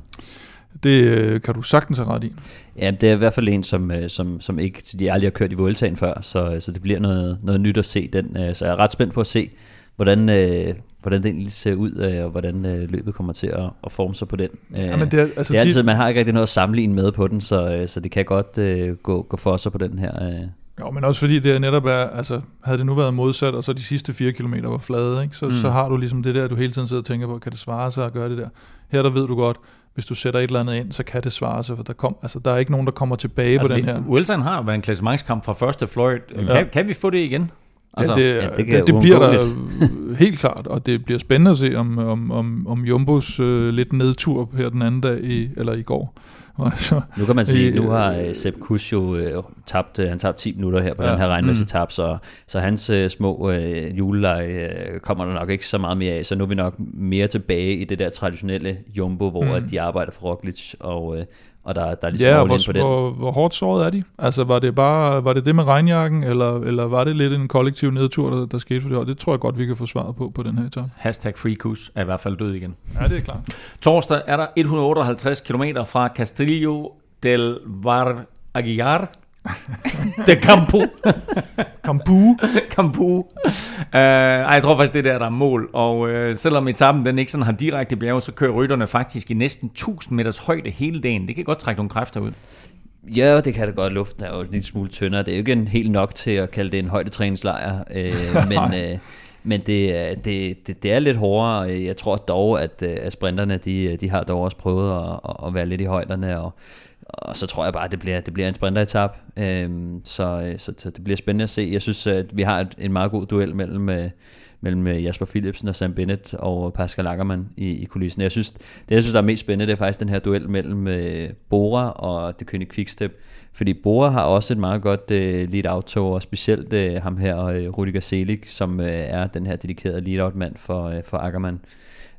Det øh, kan du sagtens have ret i. Ja, det er i hvert fald en, som, øh, som, som ikke, de aldrig har kørt i Vueltaen før, så, så det bliver noget, noget nyt at se den. øh, Så jeg er ret spændt på at se, hvordan, øh, hvordan den egentlig ser ud, øh, og hvordan øh, løbet kommer til at, at forme sig på den. Øh, Ja, men det er, altså, det er altid, de, man har ikke rigtig noget at sammenligne med på den, så, øh, så det kan godt øh, gå, gå for sig på den her. Øh. Jo, men også fordi det netop er, altså havde det nu været modsat, og så de sidste fire kilometer var flade, ikke? Så, mm. så har du ligesom det der, du hele tiden sidder og tænker på, kan det svare sig at gøre det der? Her der ved du godt, hvis du sætter et eller andet ind, så kan det svare sig, for der, kom, altså, der er ikke nogen, der kommer tilbage altså på det, den her. Wilson har været en klassementskamp fra første Floyd. Ja. Kan, kan vi få det igen? Altså, det, det, ja, det, det, det bliver der (laughs) helt klart, og det bliver spændende at se, om, om, om, om Jumbos øh, lidt nedtur her den anden dag, i, eller i går, så, nu kan man sige, at nu har uh, Sepp Kuss jo uh, tabt, uh, han tabt 10 minutter her på ja, den her regnmæssige mm. tab, så, så hans uh, små uh, juleleje uh, kommer der nok ikke så meget mere af, så nu er vi nok mere tilbage i det der traditionelle jumbo, hvor mm. de arbejder for Roglic, og, uh, og der, der er ligesom ja, hvor, på den. Hvor, hvor hårdt såret er de? Altså var det bare var det det med regnjakken, eller, eller var det lidt en kollektiv nedtur, der, der skete for det? Og det tror jeg godt, vi kan få svaret på på den her etape. Hashtag FreeKus er i hvert fald død igen. Ja, det er klart. Torsdag er der 158 km fra Castillo del Var Aguilar (laughs) det er Campu. Campu. Campu. Uh, ej, jeg tror faktisk, det der, der er mål. Og uh, selvom etappen den ikke sådan har direkte bjerge, så kører rytterne faktisk i næsten 1000 meters højde hele dagen. Det kan godt trække nogle kræfter ud. Ja, det kan det godt. Luften er jo en lille smule tyndere. Det er jo ikke en helt nok til at kalde det en højdetræningslejr. Uh, (laughs) men, uh, men det, det, det, det er lidt hårdere. Jeg tror dog, at, at sprinterne de, de har dog også prøvet at, at være lidt i højderne. Og, og så tror jeg bare, at det bliver, det bliver en sprinteretap. Øhm, så, øh, så, så det bliver spændende at se. Jeg synes, at vi har et, en meget god duel mellem, øh, mellem øh, Jasper Philipsen og Sam Bennett og Pascal Ackermann i, i kulissen. Jeg synes, det, jeg synes, der er mest spændende, det er faktisk den her duel mellem øh, Bora og det kønne Quickstep. Fordi Bora har også et meget godt øh, lead-out-tog, og specielt øh, ham her, øh, Rudiger Selig, som øh, er den her dedikerede lead-out-mand for, øh, for Ackermann.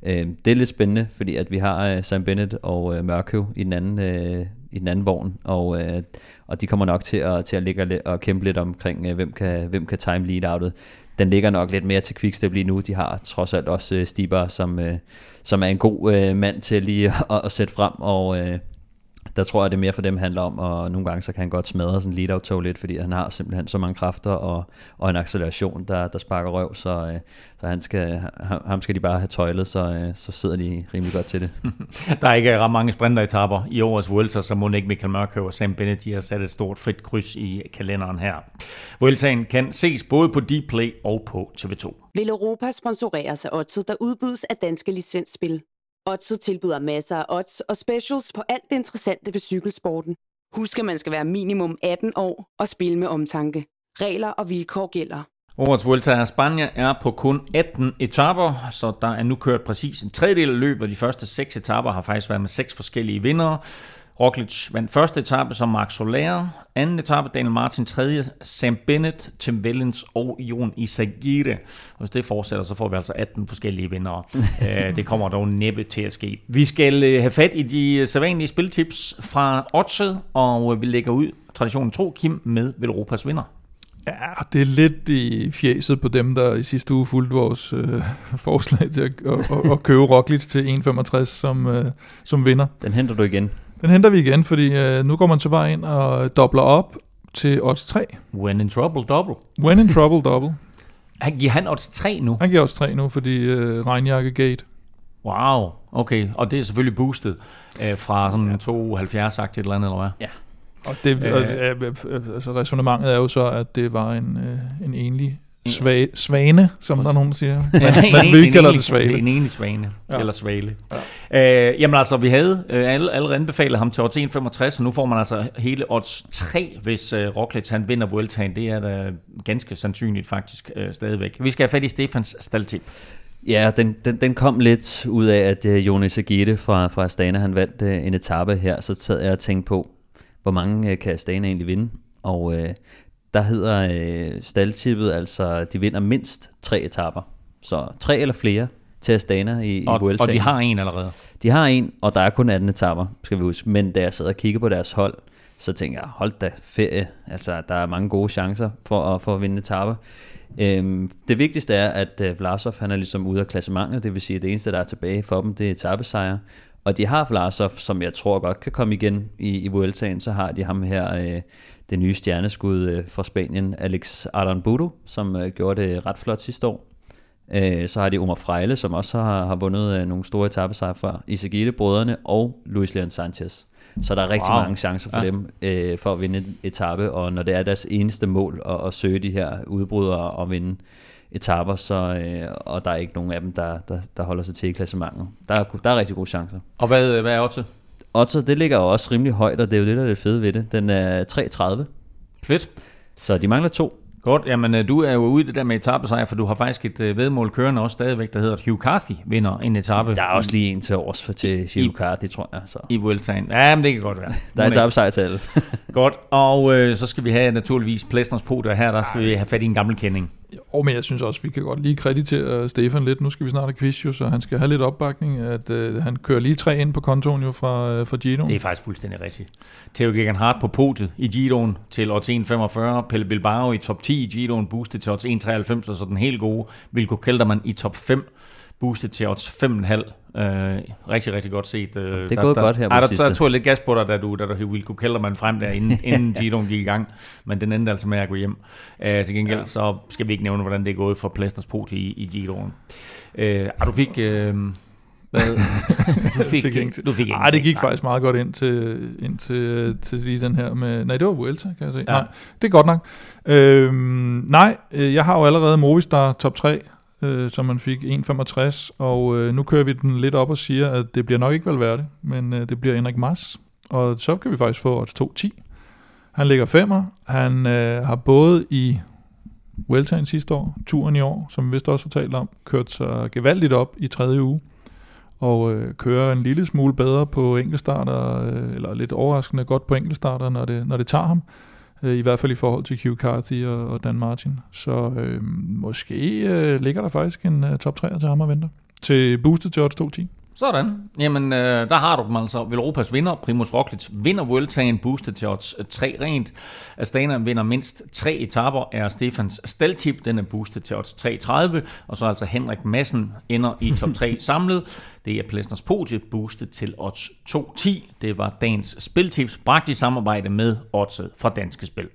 Øh, det er lidt spændende, fordi at vi har øh, Sam Bennett og øh, Mørkøv i den anden øh, i den anden vogn, og, øh, og de kommer nok til at, til at ligge og kæmpe lidt omkring, øh, hvem, kan, hvem kan time lead-outet. Den ligger nok lidt mere til Quickstep lige nu. De har trods alt også øh, Stiber, som, øh, som er en god øh, mand til lige (laughs) at, at sætte frem, og, øh, der tror jeg, det mere for dem handler om, og nogle gange så kan han godt smadre sådan en lead-out-tog lidt, fordi han har simpelthen så mange kræfter og, og en acceleration, der, der sparker røv, så, øh, så han skal, ham skal de bare have tøjlet, så, øh, så sidder de rimelig godt til det. (laughs) der er ikke ret mange sprinteretapper i årets Vuelta, så må ikke Michael Mørkøv og Sam Bennett, de har sat et stort frit kryds i kalenderen her. Vueltaen kan ses både på Dplay og på TV2. Vil Europa sponsorere sig Odset, der udbydes af danske licensspil? Odset tilbyder masser af odds og specials på alt det interessante ved cykelsporten. Husk, at man skal være minimum 18 år og spille med omtanke. Regler og vilkår gælder. Årets Vuelta a Spanien er på kun 18 etaper, så der er nu kørt præcis en tredjedel af løbet, og de første seks etaper har faktisk været med seks forskellige vindere. Roglic vandt første etape som Marc Soler, anden etape Daniel Martin, tredje Sam Bennett, Tim Wellens og Jon Isagire. Hvis det fortsætter, så får vi altså 18 forskellige vindere. (laughs) Øh, det kommer dog næppe til at ske. Vi skal øh, have fat i de sædvanlige spiltips fra Odset, og vi lægger ud traditionen tro, Kim, med Velropas vinder. Ja, det er lidt i fjeset på dem, der i sidste uge fulgte vores øh, (laughs) forslag til at, at, at, at købe Roglic til 1,65 som, øh, som vinder. Den henter du igen. Den henter vi igen, fordi øh, nu går man så bare ind og dobler op til odds 3. When in trouble, double. When in (laughs) trouble, double. Han giver han odds 3 nu? Han giver odds 3 nu, fordi øh, regnjakke gate. Wow, okay. Og det er selvfølgelig boostet øh, fra sådan ja. 72 sagt eller andet, eller hvad? Ja. Og, det, øh, og øh, altså resonemanget er jo så, at det var en, øh, en enlig Sva- svane, som der nogen siger. (laughs) Ja, Men vi kalder det svale. En enig svane, ja. eller svale. Ja. Øh, jamen altså, vi havde øh, allerede anbefalet ham til odds 1,65, og nu får man altså hele odds 3, hvis øh, Roglic han vinder Vueltaen. Det er da ganske sandsynligt faktisk øh, stadigvæk. Vi skal have fat i Stefans staldtip. Ja, den, den, den kom lidt ud af, at uh, Jonas Agite fra, fra Astana, han vandt uh, en etape her, så sad jeg og tænkte på, hvor mange uh, kan Astana egentlig vinde? Og uh, der hedder øh, staldtippet altså, de vinder mindst tre etapper. Så tre eller flere til Astana i, og, i Vuelta. Og de har en allerede. De har en, og der er kun 18 etapper, skal vi huske. Men da jeg sad og kiggede på deres hold, så tænkte jeg, hold da ferie. Altså, der er mange gode chancer for at, for at vinde etapper. Øhm, det vigtigste er, at øh, Vlasov han er ligesom ude af klassementet, det vil sige, at det eneste, der er tilbage for dem, det er etappesejre. Og de har Vlasov, som jeg tror godt kan komme igen i, i Vueltaen, så har de ham her, øh, det nye stjerneskud øh, fra Spanien, Alex Aranbudo, som øh, gjorde det ret flot sidste år. Øh, så har de Omar Frejle, som også har, har vundet nogle store etappesejre fra Isagite-brødrene, og Luis Leon Sanchez. Så der er rigtig Wow. mange chancer for Ja. dem øh, for at vinde en etape, og når det er deres eneste mål at, at søge de her udbrydere og vinde etaper, så, øh, og der er ikke nogen af dem, der, der, der holder sig til i klassementet. Der er, der er rigtig gode chancer. Og hvad, hvad er Otto? Otto, det ligger jo også rimelig højt, og det er jo det, der er det fede ved det. Den er 3.30, Fedt. så de mangler to. Godt, jamen øh, du er jo ude i det der med etappesejr, for du har faktisk et øh, vedmål kørende også stadigvæk, der hedder, at Hugh Carthy vinder en etape Der er også lige en til års for til Gilles Cardi, tror jeg. Så. i Vueltaen. Ja, men det kan godt være. (laughs) Der er etappesejr til alle. Godt, og øh, så skal vi have naturligvis Plæstners podium, og her der skal vi have fat i en gammel kending. Og men jeg synes også, vi kan godt lige kreditere øh, Stefan lidt. Nu skal vi snart have quiz, jo, så han skal have lidt opbakning. At, øh, han kører lige tre ind på kontoen jo fra, øh, fra Gino. Det er faktisk fuldstændig rigtigt. Theo Gegenhardt på podiet i Giroen til odds 1,45. Pelle Bilbao i top 10 i Giroen, boostet til odds 1,93, og så den helt gode Vilko Kelderman i top 5, boostet til odds 5,5. Øh, rigtig, rigtig godt set. Øh, Det er gået godt her på ej, der, sidste. der tog jeg lidt gas på dig, da du, da du hævde Vilko Kelderman frem der, inden, (laughs) inden Giroen gik i gang. Men den endte altså med at gå hjem. Øh, til gengæld så skal vi ikke nævne, hvordan det er gået for Plæsters podiet i, i Giroen. Øh, og du fik... Øh, hvad? Du (laughs) fik, Fik ingenting. du fik Ej, det gik ingenting. faktisk meget godt ind til, ind til, til lige den her med... Nej, det var Vuelta, kan jeg se. Ja. Ja. Nej, det er godt nok. Øhm, nej, øh, jeg har jo allerede Movistar top 3, øh, som man fik 1,65, og øh, nu kører vi den lidt op og siger, at det bliver nok ikke Valverde, men øh, det bliver Henrik Mars, og så kan vi faktisk få odds 2,10. Han ligger femmer. Han øh, har både i Weltagen sidste år, turen i år, som vi vist også har talt om, kørt sig gevaldigt op i tredje uge, og øh, kører en lille smule bedre på enkeltstarter, øh, eller lidt overraskende godt på enkeltstarter, når det, når det tager ham. Øh, I hvert fald i forhold til Hugh Carthy og, og Dan Martin. Så øh, måske øh, ligger der faktisk en øh, top 3 til ham og venter. Til boostet til odds 210. Sådan. Jamen, øh, der har du dem altså. Velropas vinder, Primus Roglic vinder Vueltaen, boostet til odds 3 rent. Astana vinder mindst 3 etapper, er Stefans staltip, den er boostet til odds 3.30. Og så altså Henrik Madsen ender i top 3 (laughs) samlet. Det er Plæstners podie, boostet til odds 2.10. Det var dagens spiltips, bragt i samarbejde med oddset fra Danske Spil.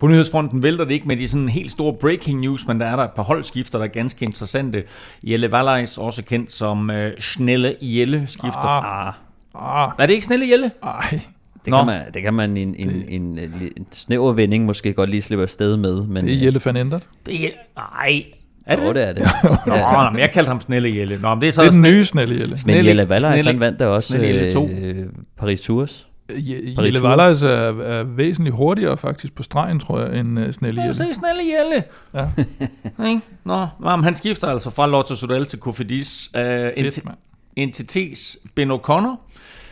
På nyhedsfronten vælter det ikke med de sådan helt store breaking news, men der er der et par holdskifter, der er ganske interessante. Jelle Valleis, også kendt som øh, Snelle Jelle, skifter. Ah. Ah. Er det ikke Snelle Jelle? ej. Det Nå. kan, man, det kan man i en, en, en, en, en snæver vending måske godt lige slippe afsted med. Men, Det er Jelle van Endert. Det er. Nej. Er det Jo, det? er det. (laughs) Nå, nå, men jeg kaldte ham Snelle Jelle. Nå, men det er så Det er den Snelle- nye snelle Jelle. Men Snelle- Jelle Valleis, han vandt da også Snelle Jelle øh, Paris Tours. Je- Jelle. Valleis er, er væsentligt hurtigere faktisk på stregen, tror jeg, end uh, snelle Jelle. se Snelle Jelle. Ja. (laughs) Ikke? Nå, nå, men han skifter altså fra Lotto Sudal til Cofidis. Uh, Fedt, mand. Entités Ben O'Connor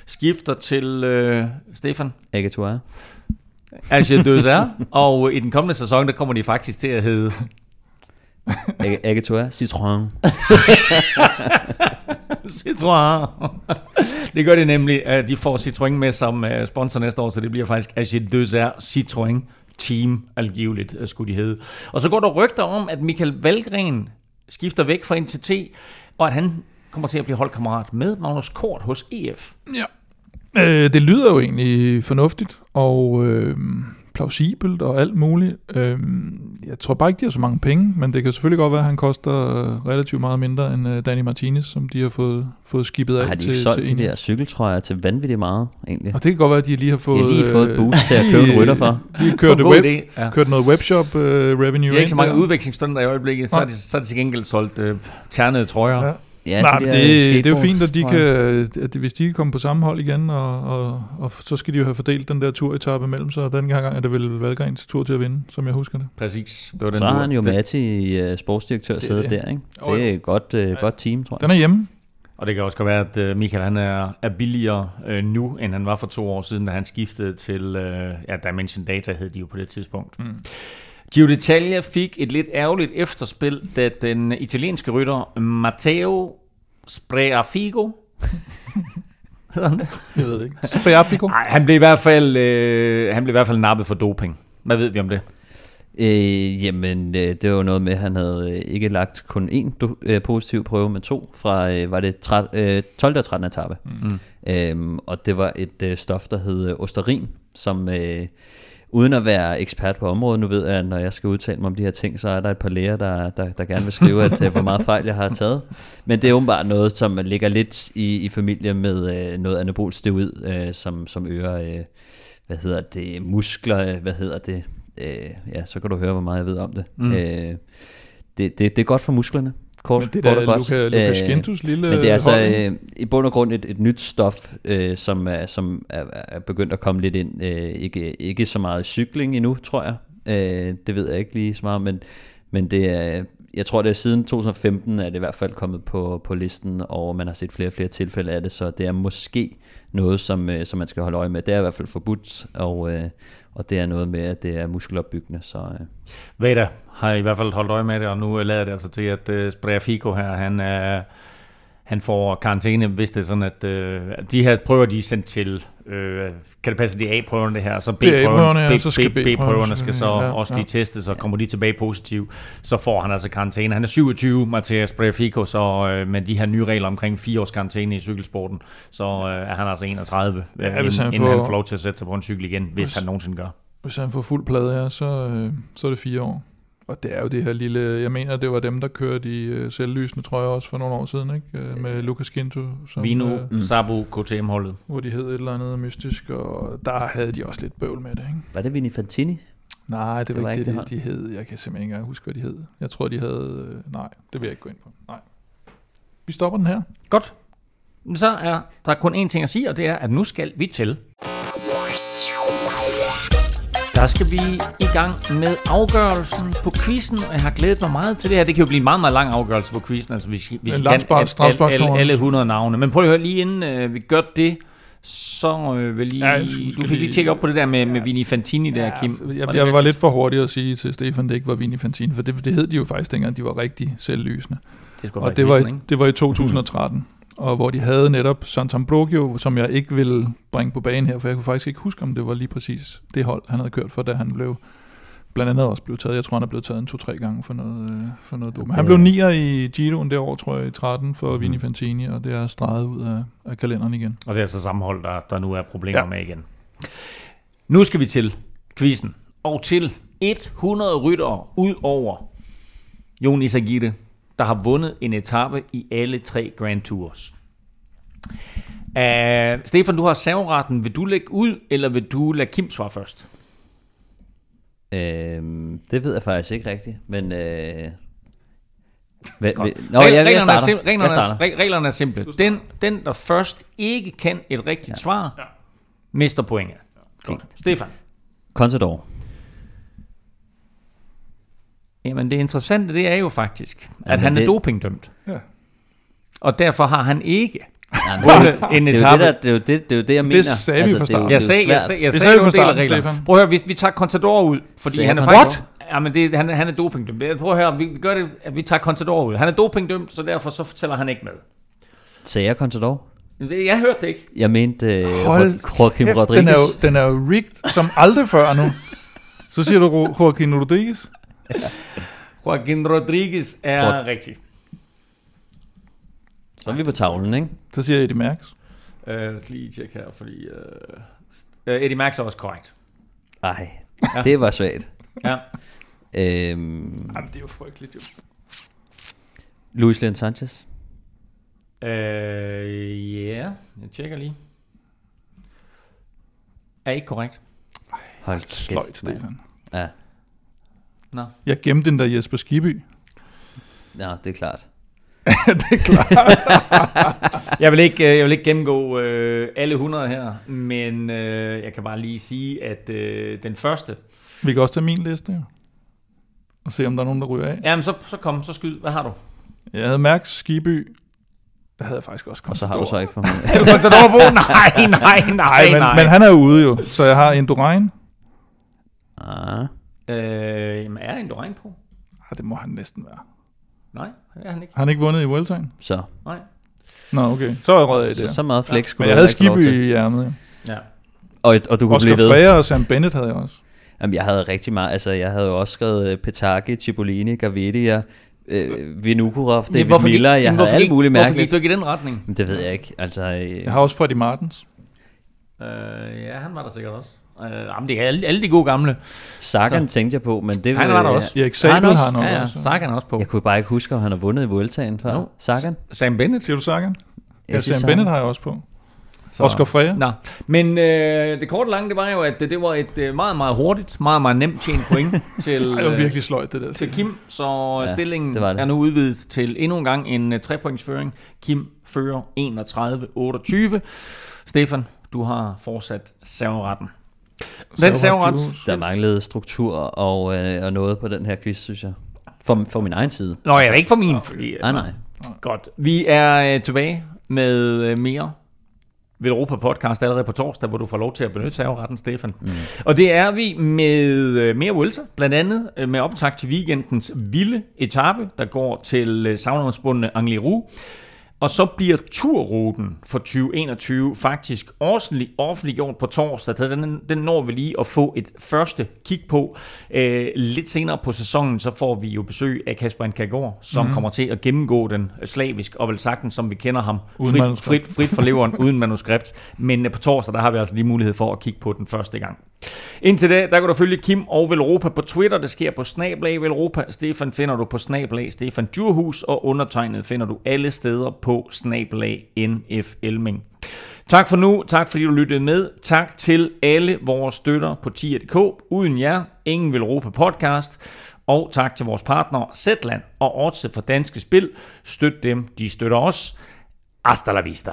skifter til uh, Stefan Agatoir. Asje Døser, (laughs) og i den kommende sæson, der kommer de faktisk til at hedde Agatoir. Citroën. (laughs) Citroën. (laughs) det gør det nemlig, at de får Citroën med som øh, sponsor næste år, så det bliver faktisk Asje Døser Citroën Team, algiveligt øh, skulle de hedde. Og så går der rygter om, at Michael Valgren skifter væk fra NTT, og at han kommer til at blive holdkammerat med Magnus Kort hos EF. Ja. Øh, det lyder jo egentlig fornuftigt og øh, plausibelt og alt muligt. Øh, jeg tror bare ikke, de har så mange penge, men det kan selvfølgelig godt være, at han koster relativt meget mindre end øh, Danny Martinez, som de har fået, fået skibet af Har de til, ikke solgt til de der cykeltrøjer til vanvittigt meget, egentlig? Og det kan godt være, at de lige har fået... De har lige fået et øh, boost til at købe en rytter for. (laughs) Lige Det kørt, var en god web, idé. Ja. kørt noget webshop uh, revenue. De har ikke så mange der. udvekslingsstunder i øjeblikket, så er, Nej. de, så er de til gengæld solgt øh, ternede trøjer. Ja. Ja. Ja, Nej, de det, det er jo fint, at de kan, at de- hvis de kan komme på samme hold igen, og, og, og så skal de jo have fordelt den der turetappe mellem sig, og den gang er det vel Valgrens tur til at vinde, som jeg husker det. Præcis. Det var den Så har han jo Matti, uh, sportsdirektør, Det er siddet det. der, ikke? Det er et godt, uh, godt team, tror jeg. Den er hjemme. Og det kan også godt være, at øh, Michael han er, er billigere øh, nu, end han var for to år siden, da han skiftede til øh, ja, Dimension Data, hed de jo på det tidspunkt. Mm. Gio D'Italia fik et lidt ærgerligt efterspil, da den italienske rytter Matteo Spreafigo, (laughs) hedder han det? Jeg ved ikke. Sperfico. Nej, han blev i hvert fald, øh, han blev i hvert fald nappet for doping. Hvad ved vi om det? Øh, jamen, øh, det var jo noget med, at han havde øh, ikke lagt kun én do, øh, positiv prøve, men to fra, øh, var det tret, øh, 12. og 13. etape. Mm. Øhm, og det var et øh, stof, der hed øh, Osterin, som øh, uden at være ekspert på området, nu ved jeg, at når jeg skal udtale mig om de her ting, så er der et par læger, der, der, der gerne vil skrive, at øh, hvor meget fejl jeg har taget. Men det er åbenbart noget, som ligger lidt i, i familie med øh, noget anabol steroid, øh, som, som øger, øh, hvad hedder det, muskler, øh, hvad hedder det, øh, ja, så kan du høre, hvor meget jeg ved om det. Mm. Øh, det, det, det er godt for musklerne. Kort, Men det er da. Luca, Luca Øh, Skintus lille men det er altså øh, i bund og grund et, et nyt stof, øh, som, er, som er, er begyndt at komme lidt ind. Øh, ikke, ikke så meget cykling endnu, tror jeg. Øh, det ved jeg ikke lige så meget, men, men det er, jeg tror, det er siden 2015, er det i hvert fald kommet på, på listen, og man har set flere og flere tilfælde af det, så det er måske noget, som, øh, som man skal holde øje med. Det er i hvert fald forbudt, og, øh, og det er noget med, at det er muskelopbyggende. Så, øh. Veda har i hvert fald holdt øje med det, og nu øh, lader det altså til, at øh, Sprea Fico her, han, øh, han får karantæne, hvis det er sådan, at øh, de her prøver, de er sendt til, uh, kan det passe, de er A-prøverne det her, så Det er A-prøverne, ja, B-prøverne, så skal B-prøverne B-prøverne skal så ja, også ja. lige testes, og kommer de tilbage positiv, så får han altså karantæne. Han er 27, Mathias Spreafico, så uh, med de her nye regler omkring fire års karantæne i cykelsporten, så uh, er han altså 31, Ja, ja, hvis inden, han inden får- han får lov til at sætte sig på en cykel igen, hvis Hvis- han nogensinde gør. Hvis han får fuld plade, ja, så, øh, så er det fire år. Og det er jo det her lille... Jeg mener, det var dem, der kørte i øh, selvlysende, tror jeg også, for nogle år siden, ikke? Øh, med Lucas Ginto, som, Vino, øh, mm. Sabu, KTM-holdet. hvor de hed et eller andet mystisk, og der havde de også lidt bøvl med det, ikke? Var det Vinnie Fantini? Nej, det, Det var, var ikke ikke det, det de, de hed. Jeg kan simpelthen ikke engang huske, hvad de hed. Jeg tror, de havde... Øh, nej, det vil jeg ikke gå ind på. Nej. Vi stopper den her. Godt. Så er der kun én ting at sige, og det er, at nu skal vi til. Der skal vi i gang med afgørelsen på quizzen, og jeg har glædet mig meget til det her. Det kan jo blive en meget, meget lang afgørelse på quizzen, altså hvis, hvis En I kan alle, alle, strafsparkskonkurrence. alle 100 navne. Men prøv at høre, lige inden øh, vi gør det, så øh, vil lige, Ja, ja, jeg du fik lige- tjekke op på det der med, med Vinnie Fantini der, Kim. Jeg, det jeg var rigtigt? lidt for hurtig at sige til Stefan, det ikke var Vinnie Fantini, for det, det hed de jo faktisk dengang, de var rigtig selvlysende. Det Og det var, i, det var i 2013, og hvor de havde netop Sant'Ambrogio, som jeg ikke ville bringe på banen her, for jeg kunne faktisk ikke huske, om det var lige præcis det hold, han havde kørt for, da han blev blandt andet også blev taget. Jeg tror, han er blevet taget en to-tre gange for noget, øh, for noget dumt. Han blev nier i Giroen det år, tror jeg, i 13 for Mhm. Vinnie Fantini, og det er streget ud af, af kalenderen igen. Og det er altså samme hold, der, der nu er problemer ja. med igen. Nu skal vi til quizzen. Og til 100 ryttere ud over Jon Isagire, der har vundet en etape i alle tre Grand Tours. Uh, Stefan, du har serveretten. Vil du lægge ud, eller vil du lade Kim svare først? Øhm, det ved jeg faktisk ikke rigtigt, men... Øh, hvad, nå, jeg, jeg, reglerne, er starter. sim- jeg reglerne, starter. er, re- reglerne er simple. Den, den, der først ikke kan et rigtigt ja. svar, ja. mister pointet. Godt. Stefan. Contador. Jamen det interessante, det er jo faktisk, at Jamen, han er det- dopingdømt. Ja. Og derfor har han ikke Nej, men vundet (laughs) en det, er etape. det, der, det, er jo det, det er jo det, jeg mener. Altså, sagde vi fra det er starten. det er Jeg sagde, jeg sagde, jeg Det sagde sagde jo vi en fra del af starten, reglerne. Stefan. Prøv at høre, vi, vi tager Contador ud, fordi Sagde han er faktisk... Ja, men det, han, han er dopingdømt. Jeg- Prøv at høre, vi gør det, at vi tager Contador ud. Han er dopingdømt, så derfor så fortæller han ikke med. Sagde jeg Contador? Det- Jeg hørte det ikke. Jeg mente øh, Hold Joaquim Kæft, Rodriguez. den, er jo, den er jo rigged som aldrig før nu. Så siger du Joaquin Rodriguez. (laughs) Joaquin Rodriguez er Rod- rigtig. Så er vi på tavlen, ikke? Så siger Eddie Merckx. Uh, lad os lige tjekke her, fordi... Uh, uh, Eddie Max er også korrekt. Ej, det var svagt. Ja. Øhm, Jamen, det er jo frygteligt, jo. Luis Leon Sanchez. Øh, ja, jeg tjekker lige. Er ikke korrekt. Hold kæft, Sløjt. Stefan. Ja, Nå. Jeg gemte den der Jesper Skiby. ja, det er klart. (laughs) det er klart. (laughs) Jeg vil ikke, øh, jeg vil ikke gennemgå øh, alle 100 her, men øh, jeg kan bare lige sige, at øh, den første... Vi kan også tage min liste, jo. Og se, om der er nogen, der ryger af. Jamen, så, så kom, så skyd. Hvad har du? Jeg havde Merckx, Skiby. Der havde jeg faktisk også Og så har du så ikke for (laughs) mig. Contador på? Nej, nej, nej, Nej, men, nej. men han er jo ude jo. Så jeg har Indurain. Ah, Øh, jamen, er Indurain på? Ah, det må han næsten være. Nej, det er han ikke. Har han ikke vundet i Vueltaen? så. Nej. Nå, okay. Så er jeg røget af Så, det. så meget flex skulle Men jeg havde til. i hjermet. Ja. Og, og du kunne Oscar blive ved. Freire og Sam Bennett havde jeg også. Jamen, jeg havde rigtig meget. Altså, jeg havde jo også skrevet øh, Petaki, Cipollini, Gavidia, øh, Vinukurov, David hvorfor Miller. Jeg hvorfor havde alt gik- muligt Hvorfor gik du ikke i den retning? Men det ved jeg ikke. Altså, øh, Jeg har også Freddy Martens. Øh, ja, han var der sikkert også. Uh, jamen, det er alle, alle de gode gamle. Sagan tænkte jeg på, men det Han var der også. Erik Sabel har han Ja, ja, også. Sagan også på. Jeg kunne bare ikke huske, om han har vundet i Vueltaen før. Jo. Sagan? Sam Bennett. Siger du Sagan? Ja, Jeg siger Sam Sagan. Bennett har jeg også på. Så- Oscar Freja. Nå, men øh, det korte og lange, det var jo, at det, det var et øh, meget, meget hurtigt, meget, meget nemt tjent point (laughs) til, Ej, det var øh, virkelig sløjt, det der. til Kim, så ja, Ja, stillingen det var det. er nu udvidet til endnu en gang en uh, trepointsføring. Kim fører 31-28. Stefan, du har fortsat serveretten. Den serveret, Der manglede struktur og, øh, og noget på den her quiz, synes jeg. For, for min egen side. Nå, jeg er ikke for min. Fordi, Nej, nej. Godt. Vi er øh, tilbage med øh, mere ved Europa Podcast allerede på torsdag, hvor du får lov til at benytte serveretten, Stefan. Mm. Og det er vi med øh, mere Vuelta, blandt andet øh, med optag til weekendens vilde etape, der går til øh, savnomsbundne Angliru. Og så bliver turruten for 2021 faktisk offentlig, offentliggjort på torsdag. Så den, den når vi lige at få et første kig på. Øh, lidt senere på sæsonen, så får vi jo besøg af Kasper Nkagor, som mm. kommer til at gennemgå den slavisk, og vel sagtens, som vi kender ham, Uden frit, manuskript. frit, frit fra leveren, uden manuskript. Men øh, på torsdag, der har vi altså lige mulighed for at kigge på den første gang. Indtil da, der kan du følge Kim og Velropa på Twitter. Det sker på Snablag Velropa. Stefan finder du på Snablag Stefan Djurhus, og undertegnet finder du alle steder på på NF Elming. Tak for nu. Tak fordi du lyttede med. Tak til alle vores støtter på tier.dk. Uden jer, ingen vil råbe podcast. Og tak til vores partnere Zetland og Ortse for Danske Spil. Støt dem, de støtter os. Hasta la vista.